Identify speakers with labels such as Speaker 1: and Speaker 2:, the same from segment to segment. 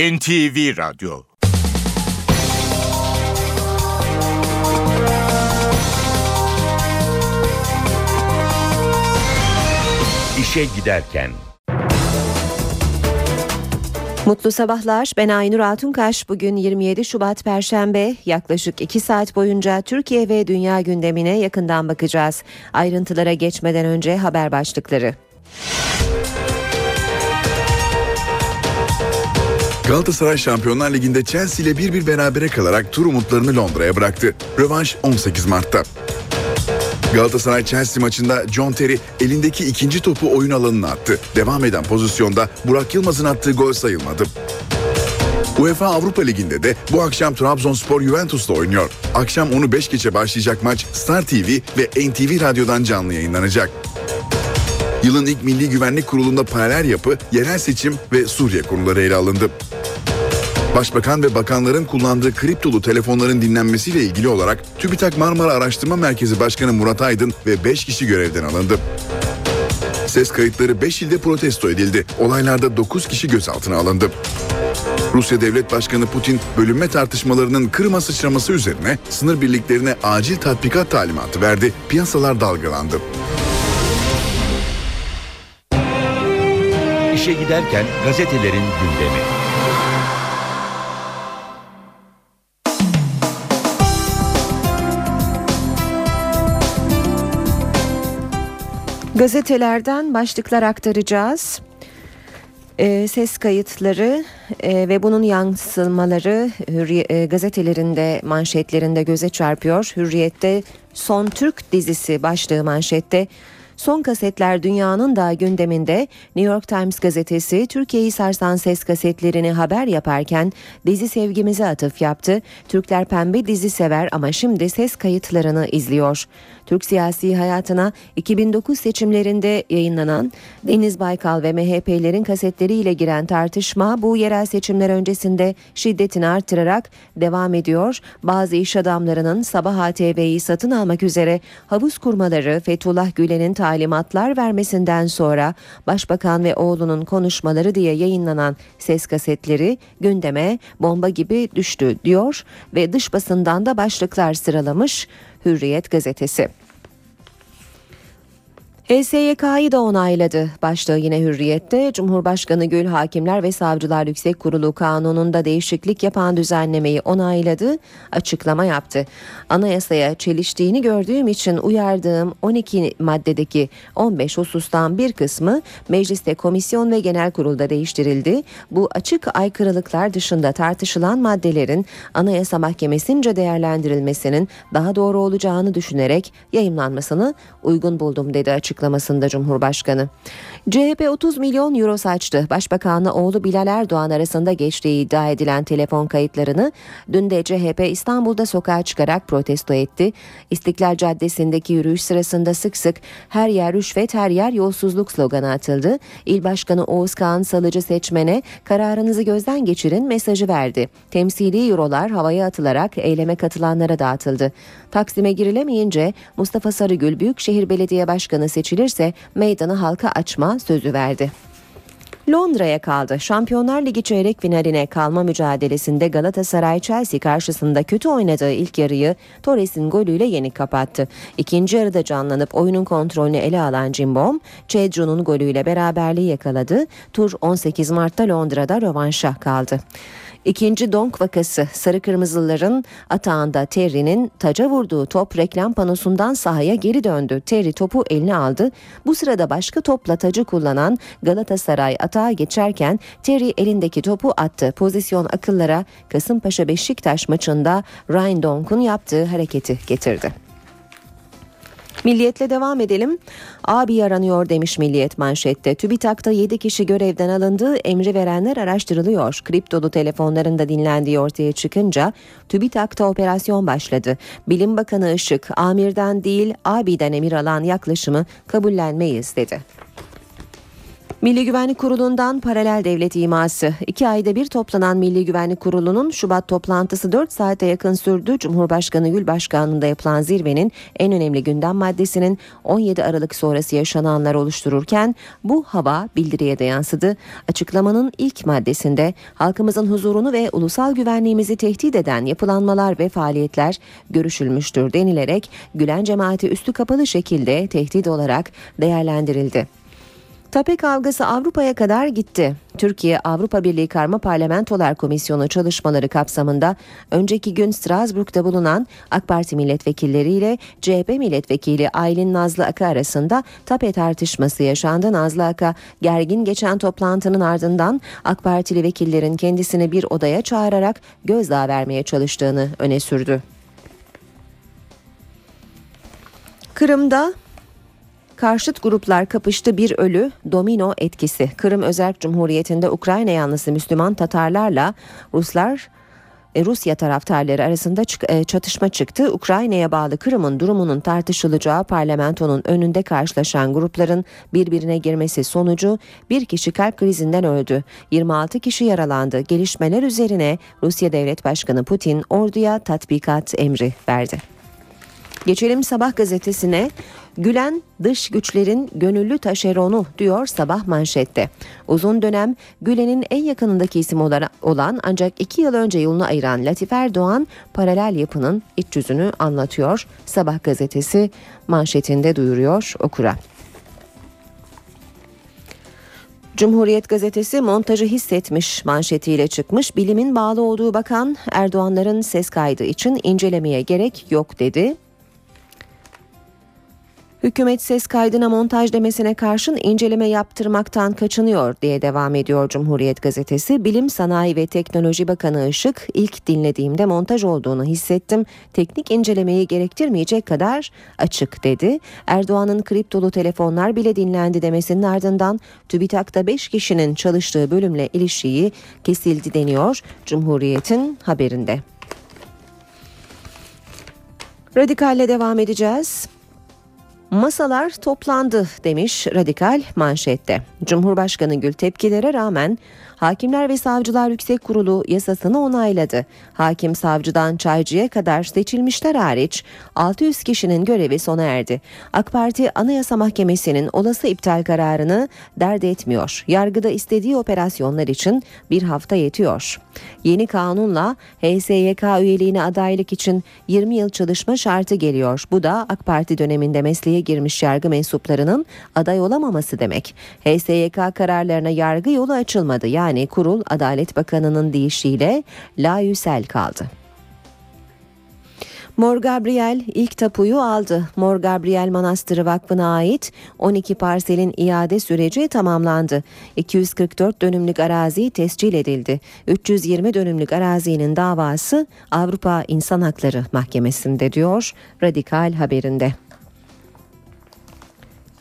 Speaker 1: NTV Radyo İşe Giderken
Speaker 2: Mutlu sabahlar. Ben Aynur Altunkaş. Bugün 27 Şubat Perşembe. Yaklaşık 2 saat boyunca Türkiye ve dünya gündemine yakından bakacağız. Ayrıntılara geçmeden önce haber başlıkları.
Speaker 3: Galatasaray Şampiyonlar Ligi'nde Chelsea ile bir bir berabere kalarak tur umutlarını Londra'ya bıraktı. Rövanş 18 Mart'ta. Galatasaray Chelsea maçında John Terry elindeki ikinci topu oyun alanına attı. Devam eden pozisyonda Burak Yılmaz'ın attığı gol sayılmadı. UEFA Avrupa Ligi'nde de bu akşam Trabzonspor Juventus'la oynuyor. Akşam onu 5 geçe başlayacak maç Star TV ve NTV Radyo'dan canlı yayınlanacak. Yılın ilk Milli Güvenlik Kurulu'nda paralel yapı, yerel seçim ve Suriye konuları ele alındı. Başbakan ve bakanların kullandığı kriptolu telefonların dinlenmesiyle ilgili olarak TÜBİTAK Marmara Araştırma Merkezi Başkanı Murat Aydın ve 5 kişi görevden alındı. Ses kayıtları 5 ilde protesto edildi. Olaylarda 9 kişi gözaltına alındı. Rusya Devlet Başkanı Putin bölünme tartışmalarının Kırım'a sıçraması üzerine sınır birliklerine acil tatbikat talimatı verdi. Piyasalar dalgalandı.
Speaker 1: İşe giderken gazetelerin gündemi.
Speaker 2: Gazetelerden başlıklar aktaracağız. E, ses kayıtları e, ve bunun yansımaları e, gazetelerinde manşetlerinde göze çarpıyor. Hürriyette Son Türk dizisi başlığı manşette Son kasetler dünyanın da gündeminde New York Times gazetesi Türkiye'yi sarsan ses kasetlerini haber yaparken dizi sevgimize atıf yaptı. Türkler pembe dizi sever ama şimdi ses kayıtlarını izliyor. Türk siyasi hayatına 2009 seçimlerinde yayınlanan Deniz Baykal ve MHP'lerin kasetleriyle giren tartışma bu yerel seçimler öncesinde şiddetini artırarak devam ediyor. Bazı iş adamlarının Sabah ATV'yi satın almak üzere havuz kurmaları Fethullah Gülen'in talimatlar vermesinden sonra Başbakan ve oğlunun konuşmaları diye yayınlanan ses kasetleri gündeme bomba gibi düştü diyor ve dış basından da başlıklar sıralamış Hürriyet gazetesi. HSYK'yı da onayladı. Başlığı yine hürriyette Cumhurbaşkanı Gül Hakimler ve Savcılar Yüksek Kurulu kanununda değişiklik yapan düzenlemeyi onayladı, açıklama yaptı. Anayasaya çeliştiğini gördüğüm için uyardığım 12 maddedeki 15 husustan bir kısmı mecliste komisyon ve genel kurulda değiştirildi. Bu açık aykırılıklar dışında tartışılan maddelerin Anayasa Mahkemesi'nce değerlendirilmesinin daha doğru olacağını düşünerek yayımlanmasını uygun buldum dedi açık açıklamasında Cumhurbaşkanı. CHP 30 milyon euro saçtı. Başbakanla oğlu Bilal Erdoğan arasında geçtiği iddia edilen telefon kayıtlarını dün de CHP İstanbul'da sokağa çıkarak protesto etti. İstiklal Caddesi'ndeki yürüyüş sırasında sık sık her yer rüşvet her yer yolsuzluk sloganı atıldı. İl Başkanı Oğuz Kağan Salıcı seçmene kararınızı gözden geçirin mesajı verdi. Temsili eurolar havaya atılarak eyleme katılanlara dağıtıldı. Taksim'e girilemeyince Mustafa Sarıgül Büyükşehir Belediye Başkanı seçilirse meydanı halka açma sözü verdi. Londra'ya kaldı. Şampiyonlar Ligi çeyrek finaline kalma mücadelesinde Galatasaray Chelsea karşısında kötü oynadığı ilk yarıyı Torres'in golüyle yenik kapattı. İkinci yarıda canlanıp oyunun kontrolünü ele alan Cimbom, Cedro'nun golüyle beraberliği yakaladı. Tur 18 Mart'ta Londra'da rövanşa kaldı. İkinci donk vakası sarı kırmızıların atağında Terry'nin taca vurduğu top reklam panosundan sahaya geri döndü. Terry topu eline aldı. Bu sırada başka topla tacı kullanan Galatasaray atağa geçerken Terry elindeki topu attı. Pozisyon akıllara Kasımpaşa Beşiktaş maçında Ryan Donk'un yaptığı hareketi getirdi. Milliyetle devam edelim. Abi aranıyor demiş Milliyet manşette. TÜBİTAK'ta 7 kişi görevden alındı. Emri verenler araştırılıyor. Kriptolu telefonlarında dinlendiği ortaya çıkınca TÜBİTAK'ta operasyon başladı. Bilim Bakanı Işık, amirden değil abiden emir alan yaklaşımı kabullenmeyiz dedi. Milli Güvenlik Kurulu'ndan paralel devlet iması. İki ayda bir toplanan Milli Güvenlik Kurulu'nun Şubat toplantısı 4 saate yakın sürdü. Cumhurbaşkanı Gül Başkanlığı'nda yapılan zirvenin en önemli gündem maddesinin 17 Aralık sonrası yaşananlar oluştururken bu hava bildiriye de yansıdı. Açıklamanın ilk maddesinde halkımızın huzurunu ve ulusal güvenliğimizi tehdit eden yapılanmalar ve faaliyetler görüşülmüştür denilerek Gülen cemaati üstü kapalı şekilde tehdit olarak değerlendirildi. TAPE kavgası Avrupa'ya kadar gitti. Türkiye Avrupa Birliği Karma Parlamentolar Komisyonu çalışmaları kapsamında önceki gün Strasbourg'da bulunan AK Parti milletvekilleriyle CHP milletvekili Aylin Nazlı Aka arasında TAPE tartışması yaşandı. Nazlı Aka gergin geçen toplantının ardından AK Partili vekillerin kendisini bir odaya çağırarak gözdağı vermeye çalıştığını öne sürdü. Kırım'da Karşıt gruplar kapıştı bir ölü domino etkisi. Kırım Özerk Cumhuriyeti'nde Ukrayna yanlısı Müslüman Tatarlarla Ruslar e, Rusya taraftarları arasında e, çatışma çıktı. Ukrayna'ya bağlı Kırım'ın durumunun tartışılacağı parlamentonun önünde karşılaşan grupların birbirine girmesi sonucu bir kişi kalp krizinden öldü. 26 kişi yaralandı. Gelişmeler üzerine Rusya Devlet Başkanı Putin orduya tatbikat emri verdi. Geçelim Sabah gazetesine. Gülen dış güçlerin gönüllü taşeronu diyor sabah manşette. Uzun dönem Gülen'in en yakınındaki isim olan ancak iki yıl önce yolunu ayıran Latif Erdoğan paralel yapının iç yüzünü anlatıyor. Sabah gazetesi manşetinde duyuruyor okura. Cumhuriyet gazetesi montajı hissetmiş manşetiyle çıkmış. Bilimin bağlı olduğu bakan Erdoğanların ses kaydı için incelemeye gerek yok dedi. Hükümet ses kaydına montaj demesine karşın inceleme yaptırmaktan kaçınıyor diye devam ediyor Cumhuriyet gazetesi. Bilim, Sanayi ve Teknoloji Bakanı Işık ilk dinlediğimde montaj olduğunu hissettim. Teknik incelemeyi gerektirmeyecek kadar açık dedi. Erdoğan'ın kriptolu telefonlar bile dinlendi demesinin ardından TÜBİTAK'ta 5 kişinin çalıştığı bölümle ilişiği kesildi deniyor Cumhuriyet'in haberinde. Radikalle devam edeceğiz. Masalar toplandı demiş Radikal manşette. Cumhurbaşkanı Gül tepkilere rağmen Hakimler ve Savcılar Yüksek Kurulu yasasını onayladı. Hakim savcıdan çaycıya kadar seçilmişler hariç 600 kişinin görevi sona erdi. AK Parti Anayasa Mahkemesi'nin olası iptal kararını dert etmiyor. Yargıda istediği operasyonlar için bir hafta yetiyor. Yeni kanunla HSYK üyeliğine adaylık için 20 yıl çalışma şartı geliyor. Bu da AK Parti döneminde mesleğe girmiş yargı mensuplarının aday olamaması demek. HSYK kararlarına yargı yolu açılmadı. Yani yani kurul Adalet Bakanı'nın deyişiyle layüsel kaldı. Mor Gabriel ilk tapuyu aldı. Mor Gabriel Manastırı Vakfı'na ait 12 parselin iade süreci tamamlandı. 244 dönümlük arazi tescil edildi. 320 dönümlük arazinin davası Avrupa İnsan Hakları Mahkemesi'nde diyor Radikal haberinde.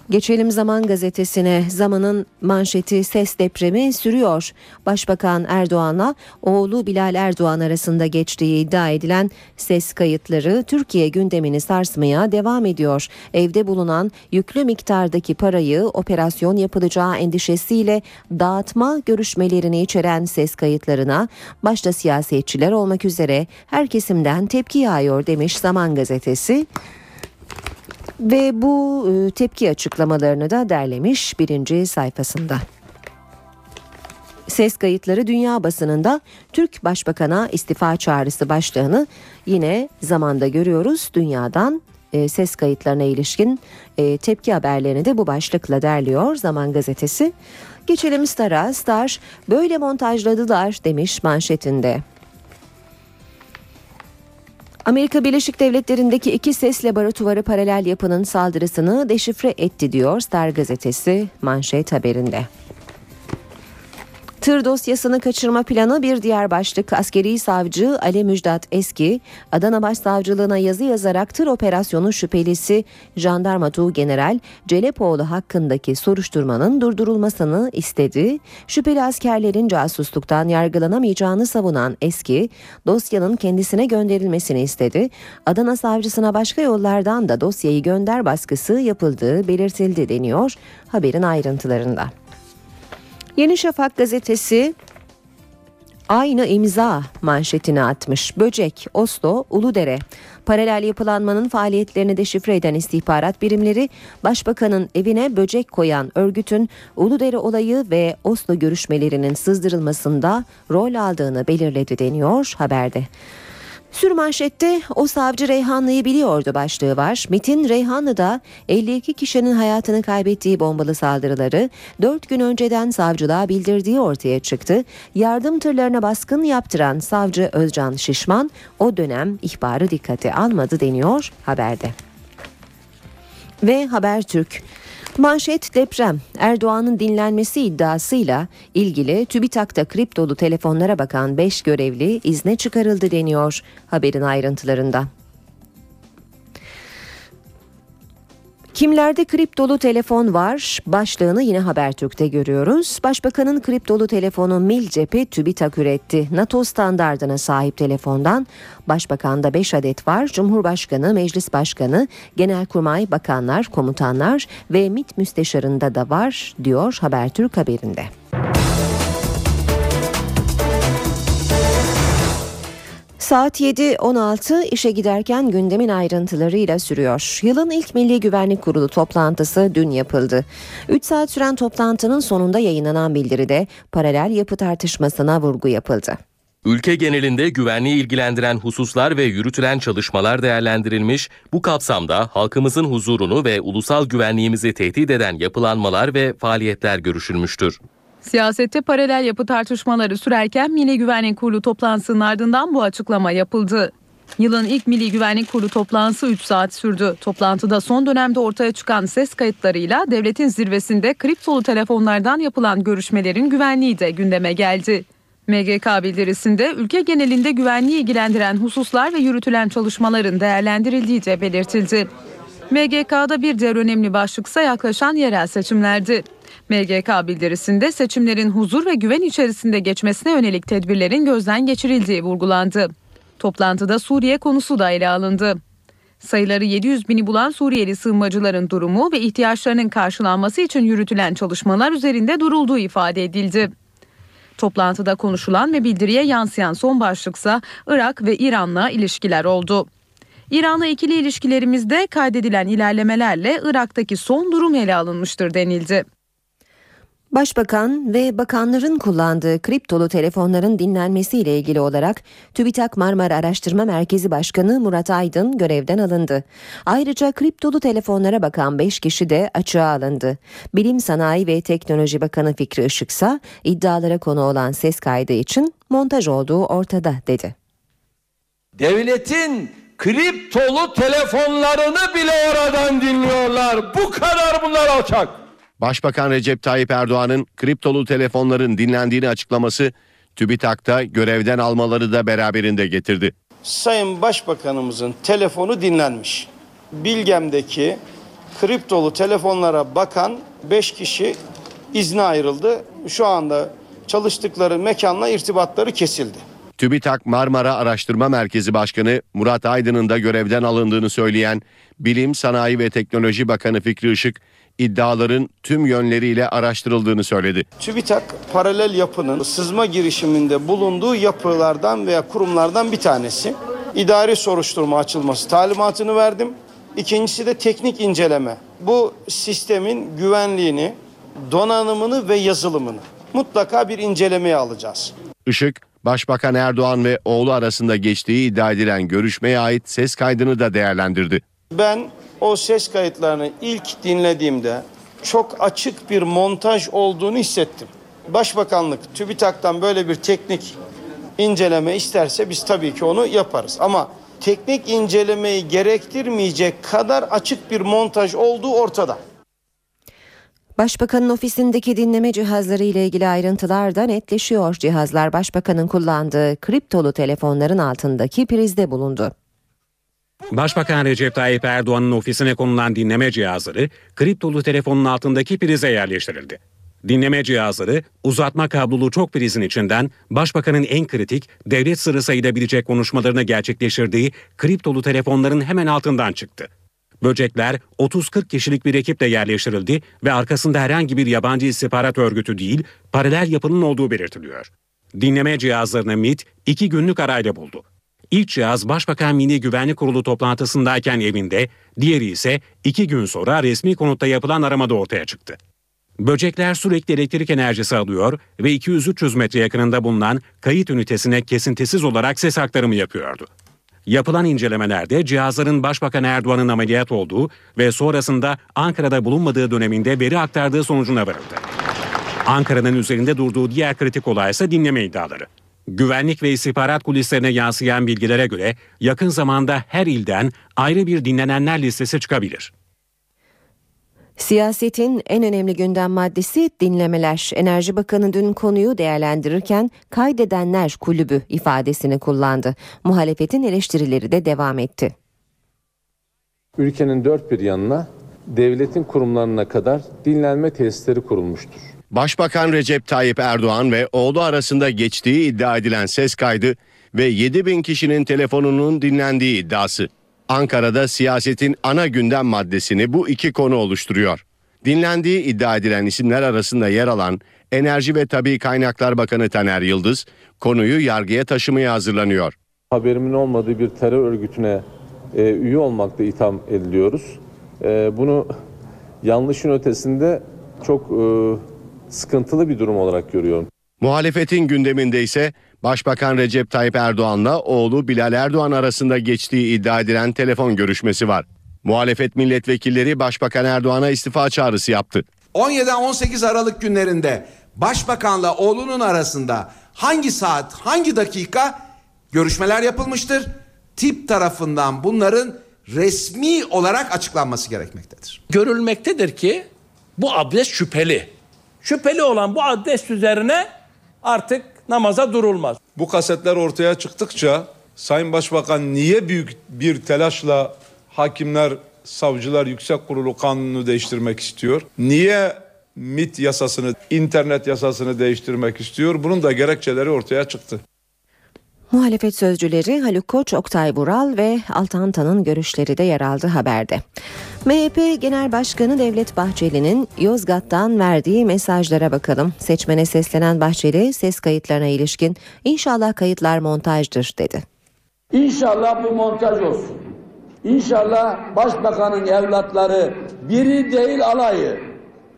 Speaker 2: Geçelim Zaman gazetesine. Zamanın manşeti ses depremi sürüyor. Başbakan Erdoğan'la oğlu Bilal Erdoğan arasında geçtiği iddia edilen ses kayıtları Türkiye gündemini sarsmaya devam ediyor. Evde bulunan yüklü miktardaki parayı operasyon yapılacağı endişesiyle dağıtma görüşmelerini içeren ses kayıtlarına başta siyasetçiler olmak üzere her kesimden tepki yağıyor demiş Zaman gazetesi. Ve bu e, tepki açıklamalarını da derlemiş birinci sayfasında. Ses kayıtları dünya basınında Türk Başbakan'a istifa çağrısı başlığını yine zamanda görüyoruz. Dünyadan e, ses kayıtlarına ilişkin e, tepki haberlerini de bu başlıkla derliyor Zaman Gazetesi. Geçelim Star'a. Star böyle montajladılar demiş manşetinde. Amerika Birleşik Devletleri'ndeki iki ses laboratuvarı paralel yapının saldırısını deşifre etti diyor Star gazetesi manşet haberinde. Tır dosyasını kaçırma planı bir diğer başlık. Askeri savcı Ali Müjdat Eski, Adana Başsavcılığına yazı yazarak tır operasyonu şüphelisi Jandarma Tuğ General Celepoğlu hakkındaki soruşturmanın durdurulmasını istedi. Şüpheli askerlerin casusluktan yargılanamayacağını savunan Eski, dosyanın kendisine gönderilmesini istedi. Adana savcısına başka yollardan da dosyayı gönder baskısı yapıldığı belirtildi deniyor haberin ayrıntılarında. Yeni Şafak gazetesi aynı imza manşetini atmış. Böcek, Oslo, Uludere. Paralel yapılanmanın faaliyetlerini deşifre eden istihbarat birimleri Başbakanın evine böcek koyan örgütün Uludere olayı ve Oslo görüşmelerinin sızdırılmasında rol aldığını belirledi deniyor haberde. Sürmanşette o savcı Reyhanlı'yı biliyordu başlığı var. Metin Reyhanlı'da 52 kişinin hayatını kaybettiği bombalı saldırıları 4 gün önceden savcılığa bildirdiği ortaya çıktı. Yardım tırlarına baskın yaptıran savcı Özcan Şişman o dönem ihbarı dikkate almadı deniyor haberde. Ve Habertürk Manşet deprem. Erdoğan'ın dinlenmesi iddiasıyla ilgili TÜBİTAK'ta kriptolu telefonlara bakan 5 görevli izne çıkarıldı deniyor haberin ayrıntılarında. Kimlerde kriptolu telefon var? Başlığını yine Habertürk'te görüyoruz. Başbakanın kriptolu telefonu Mil Cephe TÜBİTAK üretti. NATO standardına sahip telefondan Başbakan'da 5 adet var. Cumhurbaşkanı, Meclis Başkanı, Genelkurmay, Bakanlar, Komutanlar ve MİT Müsteşarında da var diyor Habertürk haberinde. Saat 7.16 işe giderken gündemin ayrıntılarıyla sürüyor. Yılın ilk Milli Güvenlik Kurulu toplantısı dün yapıldı. 3 saat süren toplantının sonunda yayınlanan bildiride paralel yapı tartışmasına vurgu yapıldı.
Speaker 4: Ülke genelinde güvenliği ilgilendiren hususlar ve yürütülen çalışmalar değerlendirilmiş, bu kapsamda halkımızın huzurunu ve ulusal güvenliğimizi tehdit eden yapılanmalar ve faaliyetler görüşülmüştür.
Speaker 5: Siyasette paralel yapı tartışmaları sürerken Milli Güvenlik Kurulu toplantısının ardından bu açıklama yapıldı. Yılın ilk Milli Güvenlik Kurulu toplantısı 3 saat sürdü. Toplantıda son dönemde ortaya çıkan ses kayıtlarıyla devletin zirvesinde kriptolu telefonlardan yapılan görüşmelerin güvenliği de gündeme geldi. MGK bildirisinde ülke genelinde güvenliği ilgilendiren hususlar ve yürütülen çalışmaların değerlendirildiği de belirtildi. MGK'da bir diğer önemli başlıksa yaklaşan yerel seçimlerdi. MGK bildirisinde seçimlerin huzur ve güven içerisinde geçmesine yönelik tedbirlerin gözden geçirildiği vurgulandı. Toplantıda Suriye konusu da ele alındı. Sayıları 700 bini bulan Suriyeli sığınmacıların durumu ve ihtiyaçlarının karşılanması için yürütülen çalışmalar üzerinde durulduğu ifade edildi. Toplantıda konuşulan ve bildiriye yansıyan son başlıksa Irak ve İran'la ilişkiler oldu. İran'la ikili ilişkilerimizde kaydedilen ilerlemelerle Irak'taki son durum ele alınmıştır denildi.
Speaker 2: Başbakan ve bakanların kullandığı kriptolu telefonların dinlenmesiyle ilgili olarak TÜBİTAK Marmara Araştırma Merkezi Başkanı Murat Aydın görevden alındı. Ayrıca kriptolu telefonlara bakan 5 kişi de açığa alındı. Bilim Sanayi ve Teknoloji Bakanı Fikri Işıksa iddialara konu olan ses kaydı için montaj olduğu ortada dedi.
Speaker 6: Devletin kriptolu telefonlarını bile oradan dinliyorlar. Bu kadar bunlar alçak.
Speaker 7: Başbakan Recep Tayyip Erdoğan'ın kriptolu telefonların dinlendiğini açıklaması TÜBİTAK'ta görevden almaları da beraberinde getirdi.
Speaker 8: Sayın Başbakanımızın telefonu dinlenmiş. Bilgem'deki kriptolu telefonlara bakan 5 kişi izne ayrıldı. Şu anda çalıştıkları mekanla irtibatları kesildi.
Speaker 7: TÜBİTAK Marmara Araştırma Merkezi Başkanı Murat Aydın'ın da görevden alındığını söyleyen Bilim, Sanayi ve Teknoloji Bakanı Fikri Işık, iddiaların tüm yönleriyle araştırıldığını söyledi.
Speaker 8: TÜBİTAK paralel yapının sızma girişiminde bulunduğu yapılardan veya kurumlardan bir tanesi. İdari soruşturma açılması talimatını verdim. İkincisi de teknik inceleme. Bu sistemin güvenliğini, donanımını ve yazılımını mutlaka bir incelemeye alacağız.
Speaker 7: Işık, Başbakan Erdoğan ve oğlu arasında geçtiği iddia edilen görüşmeye ait ses kaydını da değerlendirdi.
Speaker 8: Ben o ses kayıtlarını ilk dinlediğimde çok açık bir montaj olduğunu hissettim. Başbakanlık TÜBİTAK'tan böyle bir teknik inceleme isterse biz tabii ki onu yaparız. Ama teknik incelemeyi gerektirmeyecek kadar açık bir montaj olduğu ortada.
Speaker 2: Başbakanın ofisindeki dinleme cihazları ile ilgili ayrıntılar da netleşiyor. Cihazlar başbakanın kullandığı kriptolu telefonların altındaki prizde bulundu.
Speaker 9: Başbakan Recep Tayyip Erdoğan'ın ofisine konulan dinleme cihazları kriptolu telefonun altındaki prize yerleştirildi. Dinleme cihazları uzatma kablolu çok prizin içinden başbakanın en kritik devlet sırrı sayılabilecek konuşmalarını gerçekleştirdiği kriptolu telefonların hemen altından çıktı. Böcekler 30-40 kişilik bir ekiple yerleştirildi ve arkasında herhangi bir yabancı istihbarat örgütü değil, paralel yapının olduğu belirtiliyor. Dinleme cihazlarını MIT iki günlük arayla buldu. İlk cihaz Başbakan Milli Güvenlik Kurulu toplantısındayken evinde, diğeri ise iki gün sonra resmi konutta yapılan aramada ortaya çıktı. Böcekler sürekli elektrik enerjisi alıyor ve 200-300 metre yakınında bulunan kayıt ünitesine kesintisiz olarak ses aktarımı yapıyordu. Yapılan incelemelerde cihazların Başbakan Erdoğan'ın ameliyat olduğu ve sonrasında Ankara'da bulunmadığı döneminde veri aktardığı sonucuna varıldı. Ankara'nın üzerinde durduğu diğer kritik olay ise dinleme iddiaları. Güvenlik ve istihbarat kulislerine yansıyan bilgilere göre yakın zamanda her ilden ayrı bir dinlenenler listesi çıkabilir.
Speaker 2: Siyasetin en önemli gündem maddesi dinlemeler. Enerji Bakanı dün konuyu değerlendirirken kaydedenler kulübü ifadesini kullandı. Muhalefetin eleştirileri de devam etti.
Speaker 10: Ülkenin dört bir yanına devletin kurumlarına kadar dinlenme tesisleri kurulmuştur.
Speaker 7: Başbakan Recep Tayyip Erdoğan ve oğlu arasında geçtiği iddia edilen ses kaydı ve 7 bin kişinin telefonunun dinlendiği iddiası. Ankara'da siyasetin ana gündem maddesini bu iki konu oluşturuyor. Dinlendiği iddia edilen isimler arasında yer alan Enerji ve Tabi Kaynaklar Bakanı Taner Yıldız konuyu yargıya taşımaya hazırlanıyor.
Speaker 10: Haberimin olmadığı bir terör örgütüne e, üye olmakla itham ediliyoruz. E, bunu yanlışın ötesinde çok e, sıkıntılı bir durum olarak görüyorum.
Speaker 7: Muhalefetin gündeminde ise Başbakan Recep Tayyip Erdoğan'la oğlu Bilal Erdoğan arasında geçtiği iddia edilen telefon görüşmesi var. Muhalefet milletvekilleri Başbakan Erdoğan'a istifa çağrısı yaptı.
Speaker 11: 17-18 Aralık günlerinde Başbakanla oğlunun arasında hangi saat, hangi dakika görüşmeler yapılmıştır? Tip tarafından bunların resmi olarak açıklanması gerekmektedir.
Speaker 6: Görülmektedir ki bu adres şüpheli. Şüpheli olan bu adres üzerine artık namaza durulmaz.
Speaker 12: Bu kasetler ortaya çıktıkça Sayın Başbakan niye büyük bir telaşla hakimler, savcılar, yüksek kurulu kanunu değiştirmek istiyor? Niye MIT yasasını, internet yasasını değiştirmek istiyor? Bunun da gerekçeleri ortaya çıktı.
Speaker 2: Muhalefet sözcüleri Haluk Koç, Oktay Bural ve Altantan'ın görüşleri de yer aldı haberde. MHP Genel Başkanı Devlet Bahçeli'nin Yozgat'tan verdiği mesajlara bakalım. Seçmene seslenen Bahçeli ses kayıtlarına ilişkin inşallah kayıtlar montajdır dedi.
Speaker 13: İnşallah bu montaj olsun. İnşallah başbakanın evlatları biri değil alayı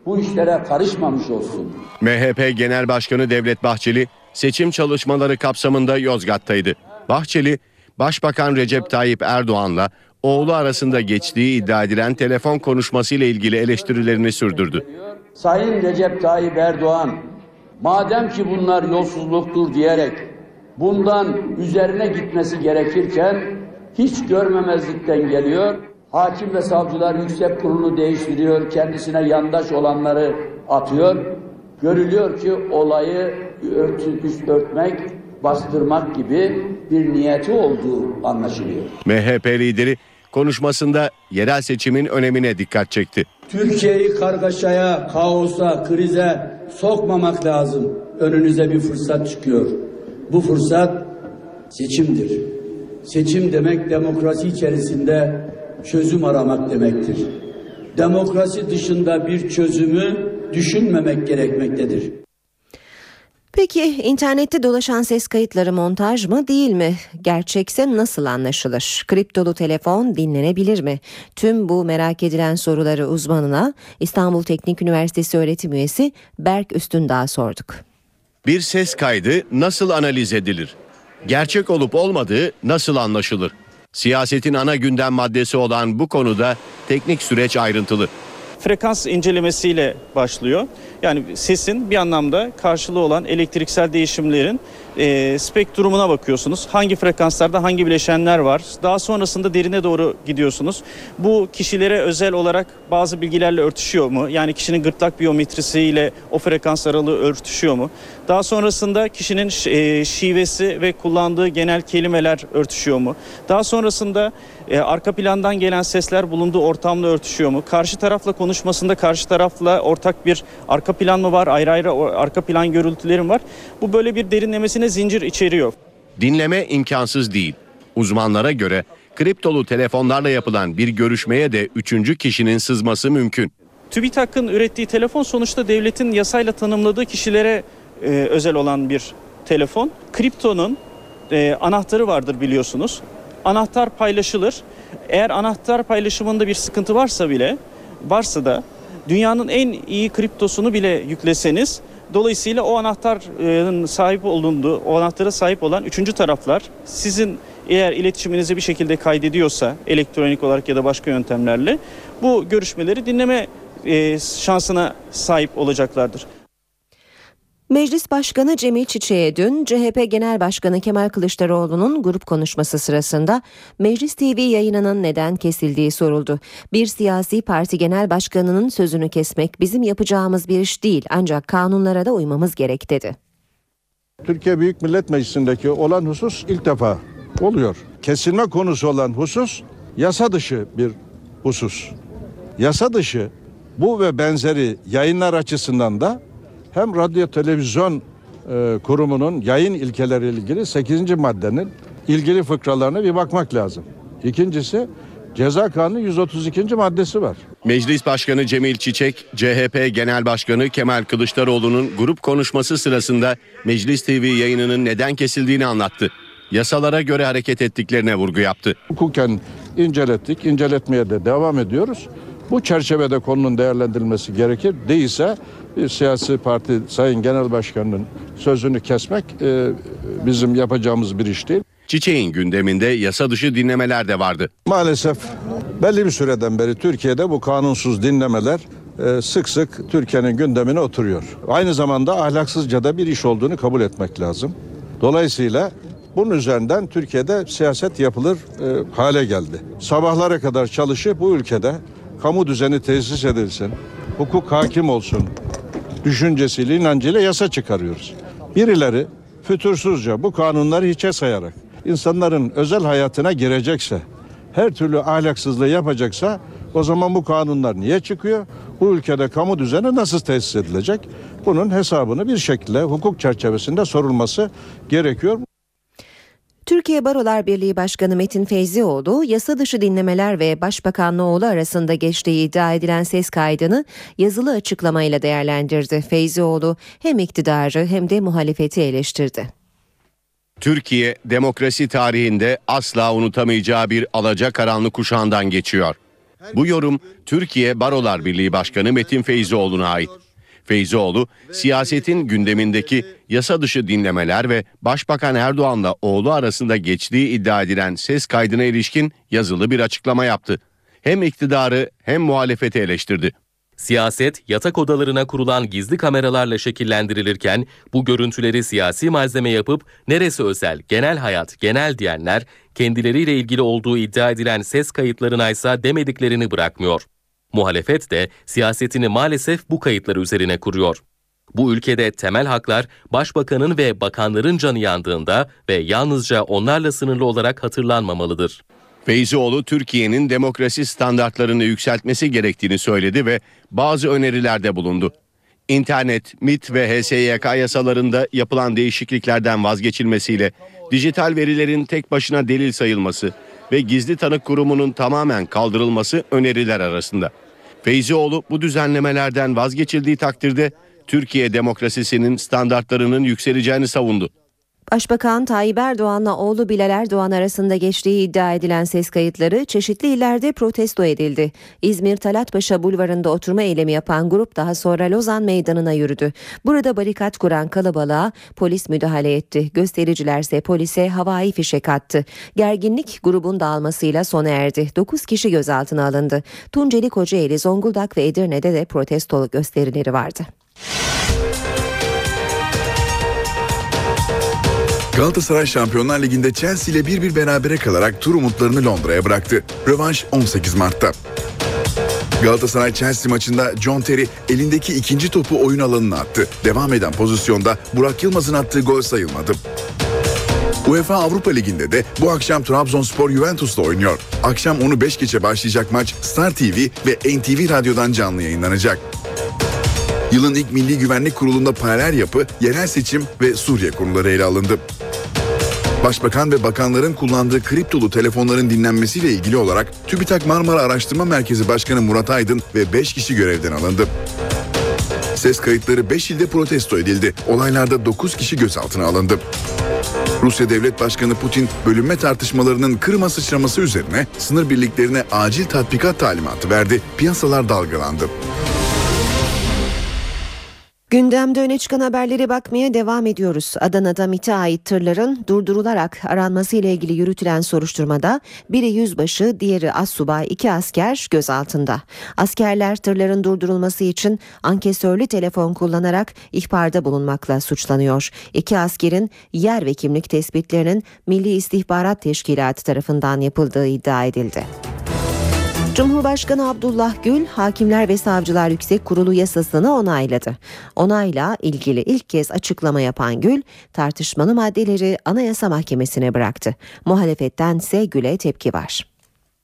Speaker 13: bu işlere karışmamış olsun.
Speaker 7: MHP Genel Başkanı Devlet Bahçeli seçim çalışmaları kapsamında Yozgat'taydı. Bahçeli, Başbakan Recep Tayyip Erdoğan'la oğlu arasında geçtiği iddia edilen telefon konuşmasıyla ilgili eleştirilerini sürdürdü.
Speaker 13: Sayın Recep Tayyip Erdoğan, madem ki bunlar yolsuzluktur diyerek bundan üzerine gitmesi gerekirken hiç görmemezlikten geliyor. Hakim ve savcılar yüksek kurulu değiştiriyor, kendisine yandaş olanları atıyor. Görülüyor ki olayı üst örtmek, bastırmak gibi bir niyeti olduğu anlaşılıyor.
Speaker 7: MHP lideri konuşmasında yerel seçimin önemine dikkat çekti.
Speaker 13: Türkiye'yi kargaşaya, kaosa, krize sokmamak lazım. Önünüze bir fırsat çıkıyor. Bu fırsat seçimdir. Seçim demek demokrasi içerisinde çözüm aramak demektir. Demokrasi dışında bir çözümü düşünmemek gerekmektedir.
Speaker 2: Peki internette dolaşan ses kayıtları montaj mı değil mi? Gerçekse nasıl anlaşılır? Kriptolu telefon dinlenebilir mi? Tüm bu merak edilen soruları uzmanına İstanbul Teknik Üniversitesi öğretim üyesi Berk Üstündağ sorduk.
Speaker 7: Bir ses kaydı nasıl analiz edilir? Gerçek olup olmadığı nasıl anlaşılır? Siyasetin ana gündem maddesi olan bu konuda teknik süreç ayrıntılı.
Speaker 14: Frekans incelemesiyle başlıyor. Yani sesin bir anlamda karşılığı olan elektriksel değişimlerin e, spektrumuna bakıyorsunuz. Hangi frekanslarda hangi bileşenler var. Daha sonrasında derine doğru gidiyorsunuz. Bu kişilere özel olarak bazı bilgilerle örtüşüyor mu? Yani kişinin gırtlak biyometrisiyle o frekans aralığı örtüşüyor mu? Daha sonrasında kişinin e, şivesi ve kullandığı genel kelimeler örtüşüyor mu? Daha sonrasında e, arka plandan gelen sesler bulunduğu ortamla örtüşüyor mu? Karşı tarafla konuşmasında karşı tarafla ortak bir arka plan mı var? Ayrı ayrı arka plan görüntülerim var. Bu böyle bir derinlemesine zincir içeriyor.
Speaker 7: Dinleme imkansız değil. Uzmanlara göre kriptolu telefonlarla yapılan bir görüşmeye de üçüncü kişinin sızması mümkün.
Speaker 14: TÜBİTAK'ın ürettiği telefon sonuçta devletin yasayla tanımladığı kişilere e, özel olan bir telefon. Kriptonun e, anahtarı vardır biliyorsunuz. Anahtar paylaşılır. Eğer anahtar paylaşımında bir sıkıntı varsa bile varsa da dünyanın en iyi kriptosunu bile yükleseniz dolayısıyla o anahtarın sahip olunduğu, o anahtara sahip olan üçüncü taraflar sizin eğer iletişiminizi bir şekilde kaydediyorsa elektronik olarak ya da başka yöntemlerle bu görüşmeleri dinleme e, şansına sahip olacaklardır.
Speaker 2: Meclis Başkanı Cemil Çiçek'e dün CHP Genel Başkanı Kemal Kılıçdaroğlu'nun grup konuşması sırasında Meclis TV yayınının neden kesildiği soruldu. Bir siyasi parti genel başkanının sözünü kesmek bizim yapacağımız bir iş değil ancak kanunlara da uymamız gerek dedi.
Speaker 15: Türkiye Büyük Millet Meclisi'ndeki olan husus ilk defa oluyor. Kesilme konusu olan husus yasa dışı bir husus. Yasa dışı bu ve benzeri yayınlar açısından da hem radyo televizyon e, kurumunun yayın ilkeleriyle ilgili 8. maddenin ilgili fıkralarına bir bakmak lazım. İkincisi Ceza Kanunu 132. maddesi var.
Speaker 7: Meclis Başkanı Cemil Çiçek, CHP Genel Başkanı Kemal Kılıçdaroğlu'nun grup konuşması sırasında Meclis TV yayınının neden kesildiğini anlattı. Yasalara göre hareket ettiklerine vurgu yaptı.
Speaker 15: Hukuken incelettik, inceletmeye de devam ediyoruz. Bu çerçevede konunun değerlendirilmesi gerekir. Değilse bir siyasi parti Sayın Genel Başkanı'nın sözünü kesmek e, bizim yapacağımız bir iş değil.
Speaker 7: Çiçek'in gündeminde yasa dışı dinlemeler de vardı.
Speaker 15: Maalesef belli bir süreden beri Türkiye'de bu kanunsuz dinlemeler e, sık sık Türkiye'nin gündemine oturuyor. Aynı zamanda ahlaksızca da bir iş olduğunu kabul etmek lazım. Dolayısıyla bunun üzerinden Türkiye'de siyaset yapılır e, hale geldi. Sabahlara kadar çalışıp bu ülkede kamu düzeni tesis edilsin, hukuk hakim olsun düşüncesiyle, inancıyla yasa çıkarıyoruz. Birileri fütursuzca bu kanunları hiçe sayarak insanların özel hayatına girecekse, her türlü ahlaksızlığı yapacaksa o zaman bu kanunlar niye çıkıyor? Bu ülkede kamu düzeni nasıl tesis edilecek? Bunun hesabını bir şekilde hukuk çerçevesinde sorulması gerekiyor.
Speaker 2: Türkiye Barolar Birliği Başkanı Metin Feyzioğlu, yasa dışı dinlemeler ve Başbakanlı oğlu arasında geçtiği iddia edilen ses kaydını yazılı açıklamayla değerlendirdi. Feyzioğlu hem iktidarı hem de muhalefeti eleştirdi.
Speaker 7: Türkiye demokrasi tarihinde asla unutamayacağı bir alacakaranlık kuşağından geçiyor. Bu yorum Türkiye Barolar Birliği Başkanı Metin Feyzioğlu'na ait. Feyzioğlu, siyasetin gündemindeki yasa dışı dinlemeler ve Başbakan Erdoğan'la oğlu arasında geçtiği iddia edilen ses kaydına ilişkin yazılı bir açıklama yaptı. Hem iktidarı hem muhalefeti eleştirdi.
Speaker 4: Siyaset yatak odalarına kurulan gizli kameralarla şekillendirilirken bu görüntüleri siyasi malzeme yapıp neresi özel, genel hayat, genel diyenler kendileriyle ilgili olduğu iddia edilen ses kayıtlarına ise demediklerini bırakmıyor. Muhalefet de siyasetini maalesef bu kayıtları üzerine kuruyor. Bu ülkede temel haklar başbakanın ve bakanların canı yandığında ve yalnızca onlarla sınırlı olarak hatırlanmamalıdır.
Speaker 7: Feyzioğlu Türkiye'nin demokrasi standartlarını yükseltmesi gerektiğini söyledi ve bazı önerilerde bulundu. İnternet, MIT ve HSYK yasalarında yapılan değişikliklerden vazgeçilmesiyle dijital verilerin tek başına delil sayılması ve gizli tanık kurumunun tamamen kaldırılması öneriler arasında. Feyzioğlu bu düzenlemelerden vazgeçildiği takdirde Türkiye demokrasisinin standartlarının yükseleceğini savundu.
Speaker 2: Başbakan Tayyip Erdoğan'la oğlu Bilal Erdoğan arasında geçtiği iddia edilen ses kayıtları çeşitli illerde protesto edildi. İzmir Talatpaşa Bulvarı'nda oturma eylemi yapan grup daha sonra Lozan Meydanı'na yürüdü. Burada barikat kuran kalabalığa polis müdahale etti. Göstericilerse polise havai fişek attı. Gerginlik grubun dağılmasıyla sona erdi. 9 kişi gözaltına alındı. Tunceli, Kocaeli, Zonguldak ve Edirne'de de protesto gösterileri vardı.
Speaker 3: Galatasaray Şampiyonlar Ligi'nde Chelsea ile bir bir berabere kalarak tur umutlarını Londra'ya bıraktı. Rövanş 18 Mart'ta. Galatasaray Chelsea maçında John Terry elindeki ikinci topu oyun alanına attı. Devam eden pozisyonda Burak Yılmaz'ın attığı gol sayılmadı. UEFA Avrupa Ligi'nde de bu akşam Trabzonspor Juventus'la oynuyor. Akşam onu 5 geçe başlayacak maç Star TV ve NTV Radyo'dan canlı yayınlanacak. Yılın ilk Milli Güvenlik Kurulu'nda paralel yapı, yerel seçim ve Suriye konuları ele alındı. Başbakan ve bakanların kullandığı kriptolu telefonların dinlenmesiyle ilgili olarak TÜBİTAK Marmara Araştırma Merkezi Başkanı Murat Aydın ve 5 kişi görevden alındı. Ses kayıtları 5 ilde protesto edildi. Olaylarda 9 kişi gözaltına alındı. Rusya Devlet Başkanı Putin bölünme tartışmalarının Kırım'a sıçraması üzerine sınır birliklerine acil tatbikat talimatı verdi. Piyasalar dalgalandı.
Speaker 2: Gündemde öne çıkan haberlere bakmaya devam ediyoruz. Adana'da MİT'e ait tırların durdurularak aranması ile ilgili yürütülen soruşturmada biri yüzbaşı, diğeri assubay, iki asker gözaltında. Askerler tırların durdurulması için ankesörlü telefon kullanarak ihbarda bulunmakla suçlanıyor. İki askerin yer ve kimlik tespitlerinin Milli İstihbarat Teşkilatı tarafından yapıldığı iddia edildi. Cumhurbaşkanı Abdullah Gül, Hakimler ve Savcılar Yüksek Kurulu yasasını onayladı. Onayla ilgili ilk kez açıklama yapan Gül, tartışmalı maddeleri Anayasa Mahkemesi'ne bıraktı. Muhalefetten ise Gül'e tepki var.